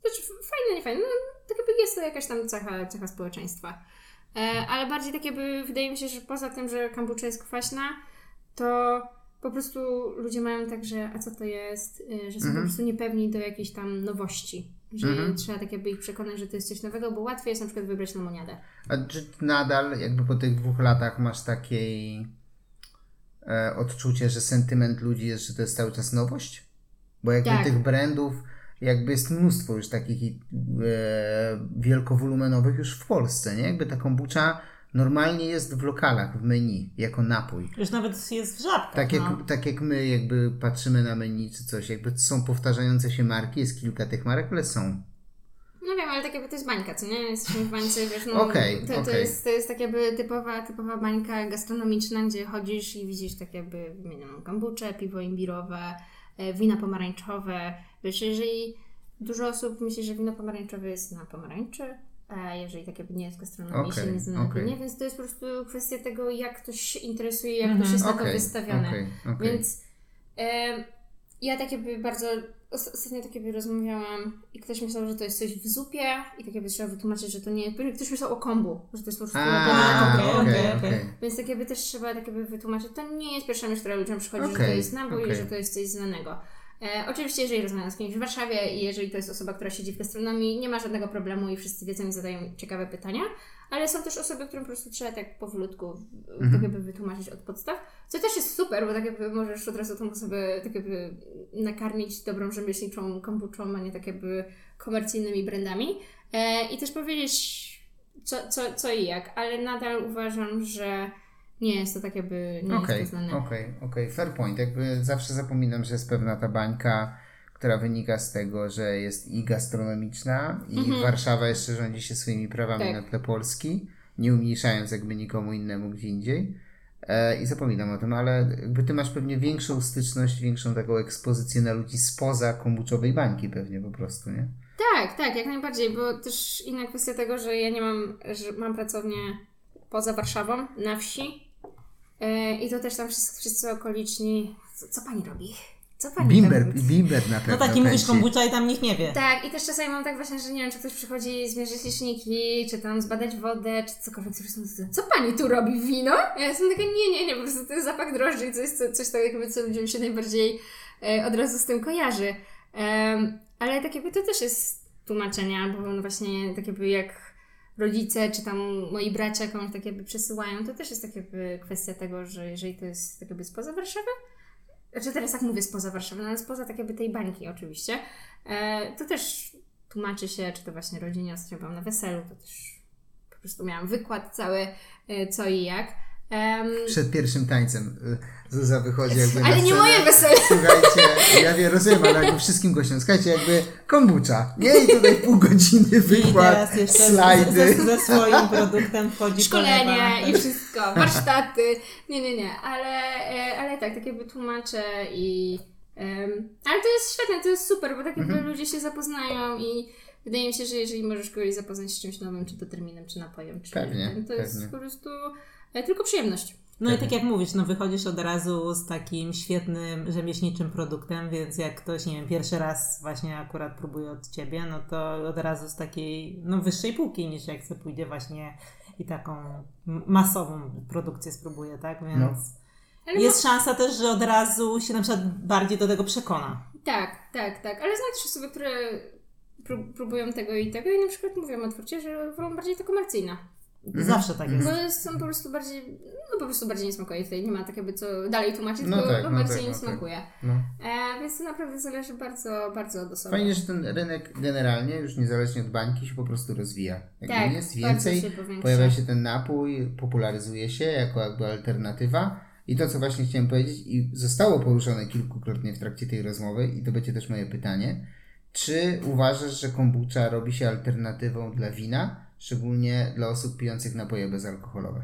znaczy fajne, nie fajne, no, tak jakby jest to jakaś tam cecha, cecha społeczeństwa. E, ale bardziej tak jakby wydaje mi się, że poza tym, że kombucha jest kwaśna, to po prostu ludzie mają tak, że a co to jest, y, że są mhm. po prostu niepewni do jakiejś tam nowości. Że mhm. trzeba tak jakby ich przekonać, że to jest coś nowego, bo łatwiej jest na przykład wybrać lemoniadę. A czy nadal jakby po tych dwóch latach masz takiej e, odczucie, że sentyment ludzi jest, że to jest cały czas nowość? Bo jakby tak. tych brandów jakby jest mnóstwo już takich e, wielkowolumenowych już w Polsce, nie? Jakby ta kombucha normalnie jest w lokalach, w menu, jako napój. Już nawet jest w żabkach. Tak jak, no. tak jak my jakby patrzymy na menu czy coś, jakby są powtarzające się marki, jest kilka tych marek, ale są. No wiem, ale tak jakby to jest bańka, co nie? Jesteśmy w bańce, wiesz, no okay, to, to, okay. jest, to jest tak jakby typowa, typowa bańka gastronomiczna, gdzie chodzisz i widzisz tak jakby wymienioną kombuczę, piwo imbirowe, e, wina pomarańczowe. Wiesz, jeżeli dużo osób myśli, że wino pomarańczowe jest na pomarańczy, jeżeli tak jakby nie jest gastronomii, okay, się nie zna okay. nie, więc to jest po prostu kwestia tego, jak ktoś się interesuje, jak ktoś jest okay, na to wystawione. Okay, więc e, ja tak jakby bardzo ostatnio tak jakby rozmawiałam i ktoś myślał, że to jest coś w zupie i tak jakby trzeba wytłumaczyć, że to nie jest, ktoś myślał o kombu, że to jest po prostu A, okay, okay. Więc tak jakby też trzeba tak jakby wytłumaczyć, to nie jest pierwsza myśl, która ludziom przychodzi, że to jest nabój, że to jest coś znanego. E, oczywiście, jeżeli rozmawiam z kimś w Warszawie i jeżeli to jest osoba, która siedzi w gastronomii, nie ma żadnego problemu i wszyscy wiedzą i zadają ciekawe pytania, ale są też osoby, którym po prostu trzeba tak powolutku mhm. tak jakby wytłumaczyć od podstaw, co też jest super, bo tak jakby możesz od razu tą osobę tak jakby nakarmić dobrą rzemieślniczą kombuczą, a nie tak jakby komercyjnymi brandami e, i też powiedzieć co, co, co i jak, ale nadal uważam, że nie jest to tak jakby, nie okay, jest to znane. Okej, okay, okej, okay. fair point. Jakby zawsze zapominam, że jest pewna ta bańka, która wynika z tego, że jest i gastronomiczna i mm -hmm. Warszawa jeszcze rządzi się swoimi prawami tak. na tle Polski, nie umniejszając jakby nikomu innemu gdzie indziej. E, I zapominam o tym, ale jakby ty masz pewnie większą styczność, większą taką ekspozycję na ludzi spoza kombuczowej bańki pewnie po prostu, nie? Tak, tak, jak najbardziej, bo też inna kwestia tego, że ja nie mam, że mam pracownię poza Warszawą, na wsi, I to też tam wszyscy, wszyscy okoliczni. Co, co pani robi? Co pani Bimber, robi? bimber na pewno. No taki mówisz kombucha i tam nikt nie wie. Tak, i też czasami mam tak właśnie, że nie wiem, czy ktoś przychodzi zmierzyć liczniki, czy tam zbadać wodę, czy cokolwiek. Co pani tu robi? Wino? Ja jestem taka, nie, nie, nie, po prostu to jest zapach drożdży i to jest coś takiego, co ludziom się najbardziej e, od razu z tym kojarzy. Um, ale tak jakby to też jest tłumaczenie, albo no właśnie tak jakby jak rodzice, czy tam moi bracia komuś tak jakby przesyłają, to też jest tak jakby kwestia tego, że jeżeli to jest tak jakby spoza Warszawy, znaczy teraz tak mówię spoza Warszawy, no ale spoza tak jakby tej bańki oczywiście, e, to też tłumaczy się, czy to właśnie rodzinie, ostatnio byłam na weselu, to też po prostu miałam wykład cały, e, co i jak. Um, Przed pierwszym tańcem y, Zuza wychodzi jakby Ale nie moje wesele. Słuchajcie, ja wiem, rozumiem, ale jakby wszystkim gościom, słuchajcie, jakby kombucha, nie? I tutaj pół godziny wykład, I teraz slajdy. Ze, ze swoim produktem wchodzi Szkolenie i wszystko, warsztaty. Nie, nie, nie, ale, e, ale tak, tak jakby tłumaczę i... Um, ale to jest świetne, to jest super, bo tak jakby mhm. ludzie się zapoznają i wydaje mi się, że jeżeli możesz kogoś zapoznać z czymś nowym, czy to terminem, czy napojem, czy pewnie, to pewnie. jest po prostu tylko przyjemność. No i tak jak mówisz, no wychodzisz od razu z takim świetnym rzemieślniczym produktem, więc jak ktoś, nie wiem, pierwszy raz właśnie akurat próbuje od Ciebie, no to od razu z takiej, no wyższej półki niż jak sobie pójdzie właśnie i taką masową produkcję spróbuje, tak? Więc no. jest szansa też, że od razu się na przykład bardziej do tego przekona. Tak, tak, tak, ale też osoby, które próbują tego i tego i na przykład mówią otwarcie, że wolą bardziej to komercyjne. Mhm. Zawsze tak jest. Bo są po prostu bardziej, no po prostu bardziej nie smakuje. Tutaj nie ma tak jakby co dalej tłumaczyć, no tylko tak, no bardziej tak, nie no tak. smakuje. No. E, więc to naprawdę zależy bardzo, bardzo od osoby. Fajnie, że ten rynek generalnie, już niezależnie od bańki, się po prostu rozwija. Jak tak, jest więcej, się pojawia się ten napój, popularyzuje się jako jakby alternatywa. I to, co właśnie chciałem powiedzieć i zostało poruszone kilkukrotnie w trakcie tej rozmowy i to będzie też moje pytanie. Czy uważasz, że kombucha robi się alternatywą dla wina? Szczególnie dla osób pijących napoje bezalkoholowe.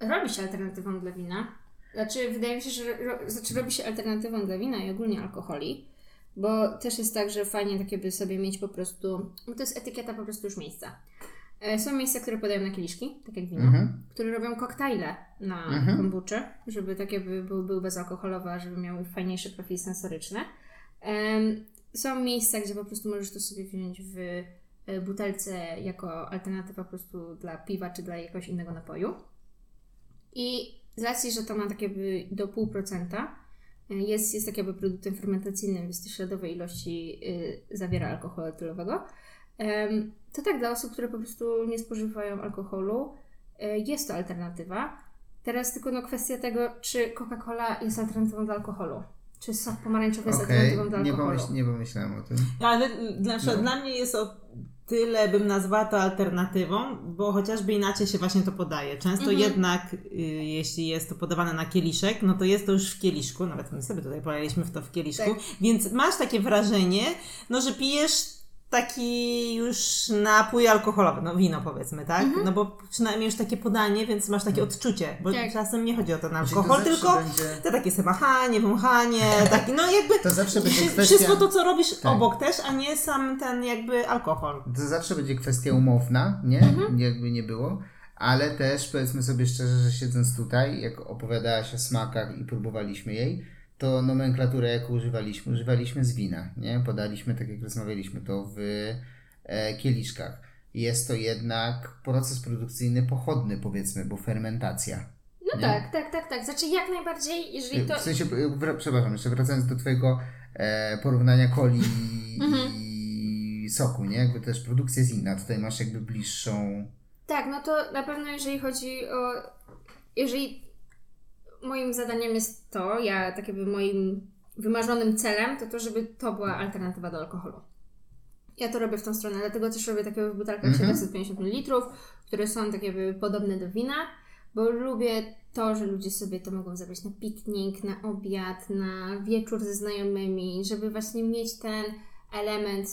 Robi się alternatywą dla wina. Znaczy, wydaje mi się, że ro, znaczy robi się alternatywą dla wina i ogólnie alkoholi, bo też jest tak, że fajnie takie by sobie mieć po prostu, to jest etykieta po prostu już miejsca. E, są miejsca, które podają na kieliszki, tak jak wino, mhm. które robią koktajle na mhm. kombuczy, żeby takie by były, były bezalkoholowe, żeby miały fajniejszy profil sensoryczny. Są miejsca, gdzie po prostu możesz to sobie wziąć w e, butelce jako alternatywa po prostu dla piwa czy dla jakiegoś innego napoju. I z racji, że to ma jakby do 0,5%, e, jest, jest tak jakby produktem fermentacyjnym, więc śladowej ilości y, zawiera alkoholu etylowego. to tak dla osób, które po prostu nie spożywają alkoholu, jest to alternatywa. Teraz tylko no kwestia tego, czy Coca-Cola jest alternatywą dla alkoholu. Czy sok pomarańczowy jest okay. alternatywą do alkoholu? Nie, pomyśl, nie pomyślałem o tym. Ale dla, no. dla mnie jest o tyle bym nazwała to alternatywą, bo chociażby inaczej się właśnie to podaje. Często mhm. jednak, y, jeśli jest to podawane na kieliszek, no to jest to już w kieliszku, nawet my sobie tutaj polaliśmy w to w kieliszku, tak. więc masz takie wrażenie, no że pijesz taki już napój alkoholowy, no wino powiedzmy, tak? Mhm. No bo przynajmniej już takie podanie, więc masz takie odczucie, bo tak. czasem nie chodzi o ten alkohol, to tylko będzie... te takie semachanie, wąchanie, taki, no jakby to zawsze będzie kwestia... wszystko to, co robisz tak. obok też, a nie sam ten jakby alkohol. To zawsze będzie kwestia umowna, nie? Mhm. Jakby nie było. Ale też powiedzmy sobie szczerze, że siedząc tutaj, jak opowiadałaś o smakach i próbowaliśmy jej, to nomenklaturę, jaką używaliśmy, używaliśmy z wina, nie? Podaliśmy, tak jak rozmawialiśmy, to w e, kieliszkach. Jest to jednak proces produkcyjny pochodny, powiedzmy, bo fermentacja. No nie? tak, tak, tak, tak. Znaczy jak najbardziej, jeżeli to... W sensie, e, przepraszam, jeszcze wracając do Twojego e, porównania coli (laughs) mhm. i soku, nie? Jakby też produkcja jest inna. Tutaj masz jakby bliższą... Tak, no to na pewno jeżeli chodzi o... Jeżeli moim zadaniem jest to, ja tak jakby moim wymarzonym celem, to to, żeby to była alternatywa do alkoholu. Ja to robię w tą stronę, dlatego też robię takie w butelkach mm 750 ml, które są tak jakby podobne do wina, bo lubię to, że ludzie sobie to mogą zabrać na piknik, na obiad, na wieczór ze znajomymi, żeby właśnie mieć ten element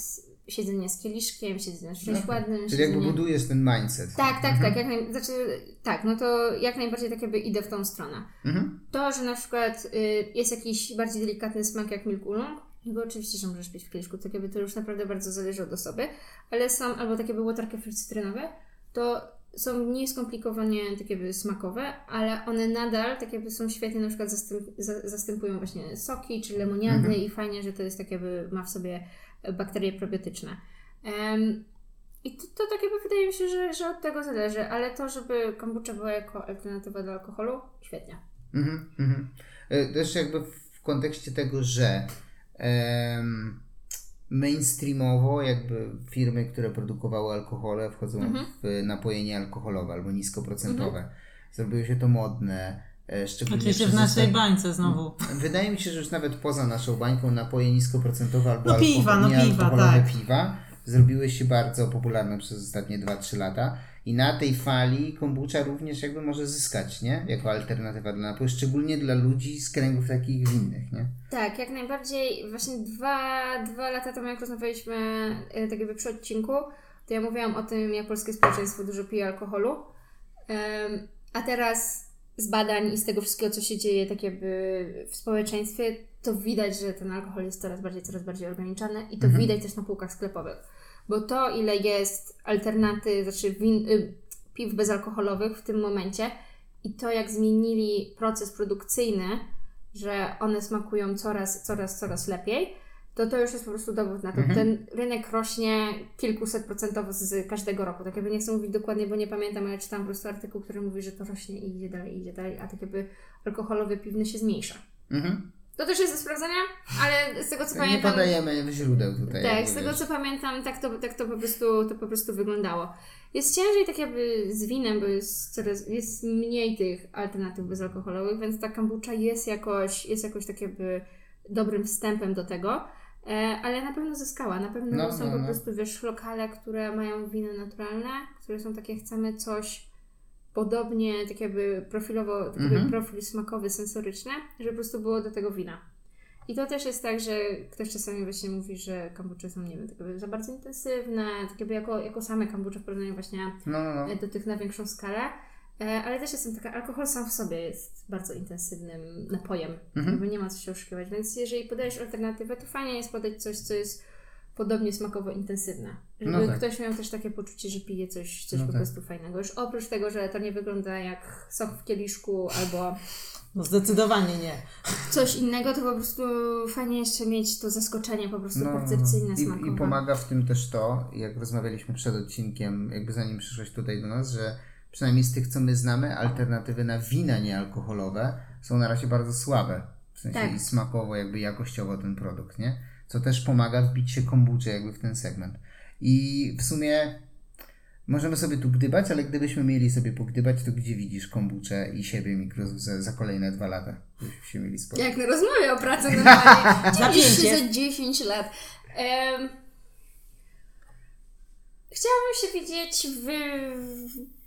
siedzenie z kieliszkiem, siedzenie z czymś no, ładnym. Czyli siedzenie... jakby budujesz ten mindset. Tak, tak, mhm. tak. Jak naj... znaczy, tak, no to jak najbardziej tak jakby idę w tą stronę. Mhm. To, że na przykład y, jest jakiś bardziej delikatny smak jak milk oolong, bo oczywiście, że możesz pić w kieliszku, tak jakby to już naprawdę bardzo zależy od osoby, ale są albo takie były waterkefir cytrynowe, to są mniej skomplikowanie takie jakby smakowe, ale one nadal tak jakby są świetnie, na przykład zastęp, zastępują właśnie soki czy lemoniady mhm. i fajnie, że to jest tak jakby ma w sobie bakterie probiotyczne. I to, to tak jakby wydaje mi się, że, że od tego zależy, ale to, żeby kombucha była jako alternatywa do alkoholu, świetnie. Mhm, mhm. E, też jakby w kontekście tego, że mainstreamowo jakby firmy, które produkowały alkohole wchodzą mhm. w napoje niealkoholowe albo niskoprocentowe. Mhm. Zrobiło się to modne, szczególnie Oczywiście w naszej bańce znowu. Wydaje mi się, że już nawet poza naszą bańką napoje niskoprocentowe albo no piwa, no piwa, tak. piwa zrobiły się bardzo popularne przez ostatnie 2-3 lata. I na tej fali kombucha również jakby może zyskać, nie? Jako alternatywa dla napoju, szczególnie dla ludzi z kręgów takich winnych, nie? Tak, jak najbardziej. Właśnie dwa, dwa lata temu, jak rozmawialiśmy e, tak jakby przy odcinku, to ja mówiłam o tym, jak polskie społeczeństwo dużo pije alkoholu. Um, a teraz z badań i z tego wszystkiego, co się dzieje tak jakby w społeczeństwie, to widać, że ten alkohol jest coraz bardziej, coraz bardziej ograniczany i to mhm. widać też na półkach sklepowych. Bo to, ile jest alternatyw, znaczy win, y, piw bezalkoholowych w tym momencie i to, jak zmienili proces produkcyjny, że one smakują coraz, coraz, coraz lepiej, to to już jest po prostu dowód na to. Mhm. Ten rynek rośnie kilkuset procentowo z każdego roku. Tak jakby nie chcę mówić dokładnie, bo nie pamiętam, ale czytam po prostu artykuł, który mówi, że to rośnie i idzie dalej, idzie dalej, a tak jakby alkoholowy piwny się zmniejsza. Mhm. To też jest do sprawdzenia, ale z tego co nie pamiętam. Nie podajemy źródeł tutaj. Tak, z tego co pamiętam, tak to, tak to, po prostu, to po prostu wyglądało. Jest ciężej tak jakby z winem, bo jest, coraz, jest mniej tych alternatyw bezalkoholowych, więc ta kombucha jest jakoś, jest jakoś tak jakby dobrym wstępem do tego. E, ale na pewno zyskała. Na pewno no, są no, po no. prostu, wiesz, lokale, które mają winy naturalne, które są takie, chcemy coś podobnie, tak jakby profilowo, tak jakby mhm. profil smakowy, sensoryczny, żeby po prostu było do tego wina. I to też jest tak, że ktoś czasami właśnie mówi, że kombucze są, nie wiem, tak jakby za bardzo intensywne, tak jakby jako, jako same kombucze w porównaniu właśnie no, no, no. do tych na większą skalę. E, ale też jestem taka, alkohol sam w sobie jest bardzo intensywnym napojem, mhm. jakby nie ma co się oszukiwać, więc jeżeli podajesz alternatywę, to fajnie jest podać coś, co jest podobnie smakowo intensywne. Żeby no tak. ktoś miał też takie poczucie, że pije coś, coś no po tak. prostu fajnego. Już oprócz tego, że to nie wygląda jak sok w kieliszku albo (laughs) no zdecydowanie nie. Coś innego, to po prostu fajnie jeszcze mieć to zaskoczenie po prostu no, percepcyjne, smakowe. I, I pomaga w tym też to, jak rozmawialiśmy przed odcinkiem, jakby zanim przyszłeś tutaj do nas, że przynajmniej z tych, co my znamy, alternatywy na wina niealkoholowe są na razie bardzo słabe. W sensie tak. i smakowo, jakby jakościowo ten produkt, nie? Co też pomaga wbić się kombucze jakby w ten segment. I w sumie możemy sobie tu gdybać, ale gdybyśmy mieli sobie pogdybać, to gdzie widzisz kombucze i siebie mikro za, za kolejne dwa lata? Byśmy się mieli spokój. Jak na rozmowie o pracy normalnie. (laughs) za, za 10 lat. Um, chciałabym się widzieć w, w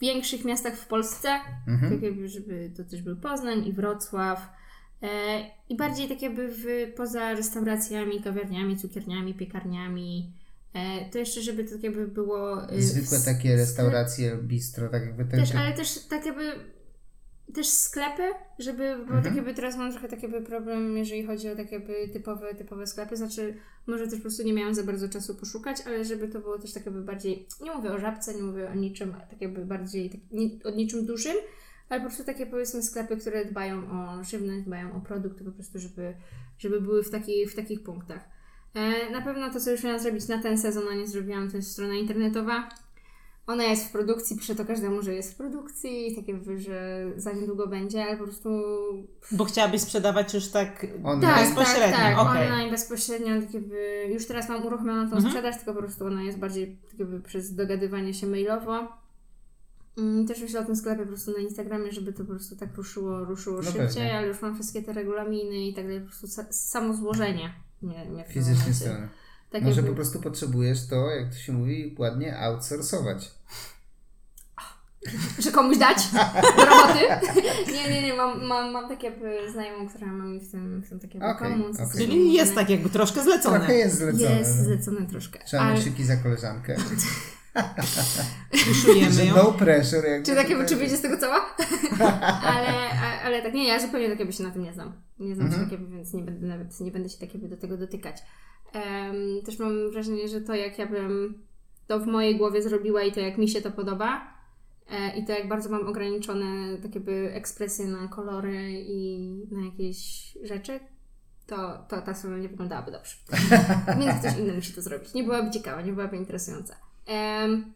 większych miastach w Polsce, mhm. tak jakby, żeby to też był Poznań i Wrocław. E, I bardziej tak jakby w, poza restauracjami, kawiarniami, cukierniami, piekarniami. E, to jeszcze, żeby to tak jakby było. E, Zwykłe takie restauracje, bistro, tak jakby też. Ale też tak jakby też sklepy, żeby, bo mhm. tak jakby teraz mam trochę taki problem, jeżeli chodzi o takie typowe, typowe sklepy, znaczy może też po prostu nie miałam za bardzo czasu poszukać, ale żeby to było też tak jakby bardziej, nie mówię o żabce, nie mówię o niczym, tak jakby bardziej, tak, nie, o niczym dużym, ale po prostu takie powiedzmy sklepy, które dbają o żywność, dbają o produkty, po prostu żeby, żeby były w, taki, w takich punktach. E, na pewno to, co już miałam zrobić na ten sezon, a nie zrobiłam, to jest strona internetowa. Ona jest w produkcji, piszę to każdemu, że jest w produkcji, tak jakby, że za niedługo będzie, ale po prostu... Bo chciałabyś sprzedawać już tak online. Tak, bezpośrednio. Tak, tak. Okay. online bezpośrednio, tak jakby, już teraz mam uruchomioną tą mhm. sprzedaż, tylko po prostu ona jest bardziej tak jakby przez dogadywanie się mailowo. Mm, też myślę o tym sklepie po prostu na Instagramie, żeby to po prostu tak ruszyło, ruszyło no szybciej, pewnie. ale już mam wszystkie te regulaminy i tak dalej, po prostu samo złożenie mnie, mnie Fizycznie strony. Tak Może jakby... po prostu potrzebujesz to, jak to się mówi, ładnie outsourcować. (laughs) Że komuś dać do roboty? (laughs) nie, nie, nie, mam, mam, mam takie znajomą, która ma mi w tym, w tym takie okay, pomóc. Okay. Czyli jest tak jakby troszkę zlecone. Trochę jest zlecone. Jest zlecone troszkę. Trzeba ale... szyki za koleżankę. Puszujemy (laughs) ją. No pressure. Jakby czy takie, czy wyjdzie z tego cała? ale, ale tak, nie, ja zupełnie tak jakby się na tym nie znam. Nie znam mhm. się tak jakby, więc nie będę nawet, nie będę się tak jakby do tego dotykać. Um, też mam wrażenie, że to jak ja bym to w mojej głowie zrobiła i to jak mi się to podoba e, i to jak bardzo mam ograniczone takie by ekspresje na kolory i na jakieś rzeczy, to, to ta strona nie wyglądałaby dobrze. (laughs) Więc ktoś inny musi to zrobić. Nie byłaby ciekawa, nie byłaby interesująca. Um,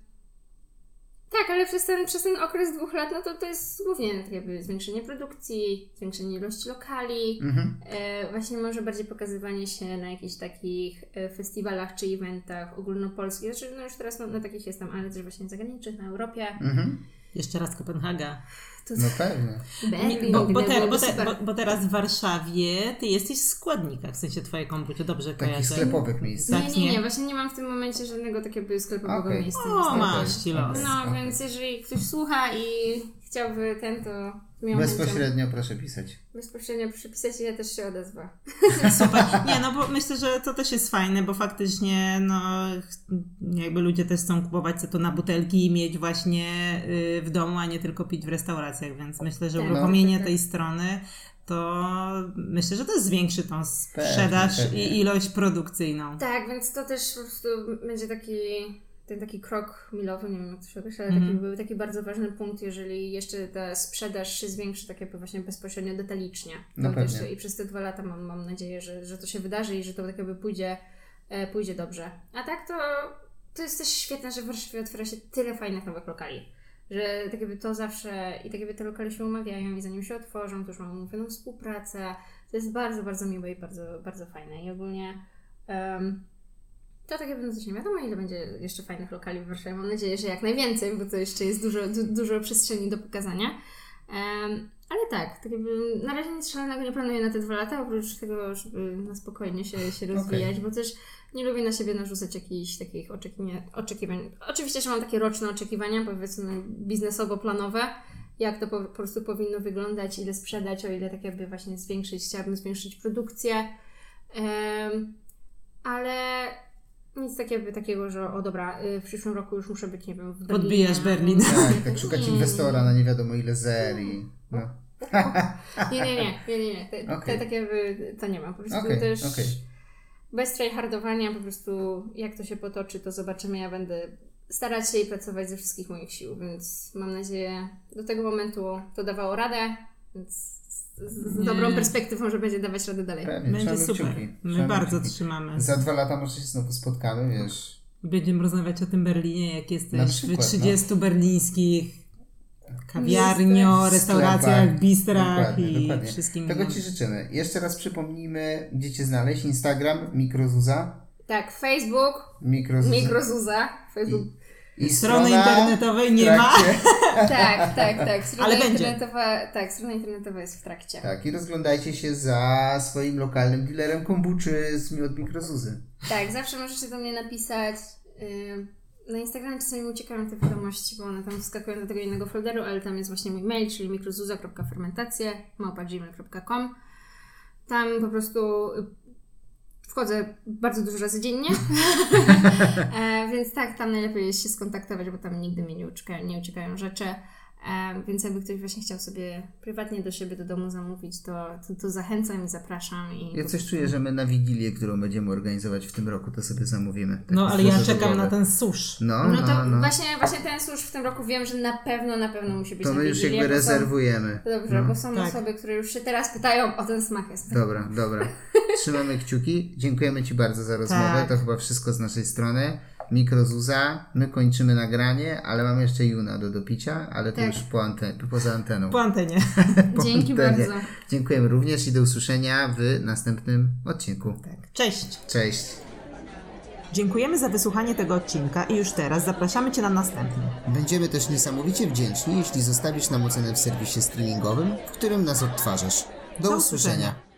tak, ale przez ten, przez ten okres dwóch lat, no to to jest głównie jakby zwiększenie produkcji, zwiększenie ilości lokali, mhm. e, właśnie może bardziej pokazywanie się na jakichś takich e, festiwalach czy eventach ogólnopolskich. Znaczy, no już teraz no, na takich jestem, ale też właśnie zagranicznych, na Europie. Mhm. Jeszcze raz Kopenhaga. No pewnie. Bo, bo, te, bo, te, bo, bo, teraz w Warszawie ty jesteś w składnikach, w sensie twoje komputer, dobrze Takich kojarzę. sklepowych miejsc. Tak, nie, nie, nie, właśnie nie mam w tym momencie żadnego takiego sklepowego okay. miejsca. O, masz ci los. No, okay. więc jeżeli ktoś słucha i chciałby ten, to Bezpośrednio proszę pisać. Bezpośrednio proszę pisać i ja też się odezwę. (laughs) Super. Nie, no bo myślę, że to też jest fajne, bo faktycznie no jakby ludzie też chcą kupować co to na butelki i mieć właśnie y, w domu, a nie tylko pić w restauracjach, więc myślę, że tak. uruchomienie no, tak, tej tak. strony to myślę, że to zwiększy tą sprzedaż pewnie, pewnie. i ilość produkcyjną. Tak, więc to też po prostu będzie taki ten taki krok milowy, nie wiem jak to się określa, ale mm taki, mhm. był taki bardzo ważny punkt, jeżeli jeszcze ta sprzedaż się zwiększy tak jakby właśnie bezpośrednio detalicznie. No I przez te dwa lata mam, mam nadzieję, że, że to się wydarzy i że to tak jakby pójdzie, e, pójdzie dobrze. A tak to, to jest też świetne, że w Warszawie otwiera się tyle fajnych nowych lokali. Że tak jakby to zawsze i tak jakby te lokale się umawiają i zanim się otworzą, to już mamy umówioną współpracę. To jest bardzo, bardzo miłe i bardzo, bardzo fajne. I ogólnie um, to tak jakby coś nie wiadomo, ile będzie jeszcze fajnych lokali w Warszawie. Mam nadzieję, że jak najwięcej, bo to jeszcze jest dużo, du, dużo przestrzeni do pokazania. Um, ale tak, tak jakby na razie nic szalonego nie planuję na te dwa lata, oprócz tego, żeby na spokojnie się, się rozwijać, okay. bo też nie lubię na siebie narzucać jakichś takich oczekiwań, oczekiwań. Oczywiście, że mam takie roczne oczekiwania, powiedzmy biznesowo-planowe, jak to po, po, prostu powinno wyglądać, ile sprzedać, o ile tak jakby właśnie zwiększyć, chciałabym zwiększyć produkcję. Um, ale nic takiego, takiego, że o dobra, y, w przyszłym roku już muszę być, nie wiem, w Berlinie. Podbijasz Berlin. Tak, tak (laughs) szukać inwestora na nie wiadomo ile zeri. No. nie, nie, nie, nie, nie, nie. Te, okay. te, takie to nie mam. Po prostu okay, też okay. bez tryhardowania po prostu jak to się potoczy, to zobaczymy. Ja będę starać się i pracować ze wszystkich moich sił, więc mam nadzieję do tego momentu to dawało radę, więc z, dobrą perspektywą, że będzie dawać radę dalej. Pewnie, będzie super. Kciuki. My bardzo kciuki. trzymamy. Za dwa lata może się znowu spotkamy, wiesz. Będziemy rozmawiać o tym Berlinie, jak jesteś przykład, w 30 no. berlińskich kawiarnio, restauracjach, bistrach dokładnie, i dokładnie. wszystkim. Tego Ci życzymy. Jeszcze raz przypomnijmy, gdzie Cię znaleźć. Instagram, Mikrozuza. Tak, Facebook, Mikrozuza. Mikrozuza. Facebook. I i strony internetowej nie ma. (laughs) tak, tak, tak. Strona Ale internetowa, będzie. Tak, strona internetowa jest w trakcie. Tak, i rozglądajcie się za swoim lokalnym dealerem kombuczy z miód mikrozuzy. Tak, zawsze możecie do mnie napisać. Na Instagramie czasami uciekają te wiadomości, bo one tam wskakują do tego innego folderu, ale tam jest właśnie mój mail, czyli mikrozuza.fermentacje małpa.gmail.com Tam po prostu Wchodzę bardzo dużo razy dziennie, (laughs) e, więc tak, tam najlepiej jest się skontaktować, bo tam nigdy mnie nie uciekają, nie uciekają rzeczy. Więc jakby ktoś właśnie chciał sobie prywatnie do siebie do domu zamówić, to, to, to zachęcam i zapraszam. I ja coś czuję, że my na Wigilię, którą będziemy organizować w tym roku, to sobie zamówimy. Tak no, ale ja czekam na ten susz. No, no, to no. Właśnie, właśnie ten susz w tym roku wiem, że na pewno, na pewno musi być To my już jakby rezerwujemy. Są, dobrze, no. bo są tak. osoby, które już się teraz pytają o ten smak. Jest. Dobra, dobra. (laughs) Trzymamy kciuki. Dziękujemy Ci bardzo za rozmowę. Tak. To chyba wszystko z naszej strony. Mikrozuza, my kończymy nagranie, ale mamy jeszcze Juna do dopicia, ale to tak. już po anten poza anteną. Po antenie. (laughs) po Dzięki antenie. bardzo. Dziękujemy również i do usłyszenia w następnym odcinku. Tak. Cześć. Cześć. Dziękujemy za wysłuchanie tego odcinka i już teraz zapraszamy Cię na następny. Będziemy też niesamowicie wdzięczni, jeśli zostawisz nam ocenę w serwisie streamingowym, w którym nas odtwarzasz. Do, do usłyszenia. usłyszenia.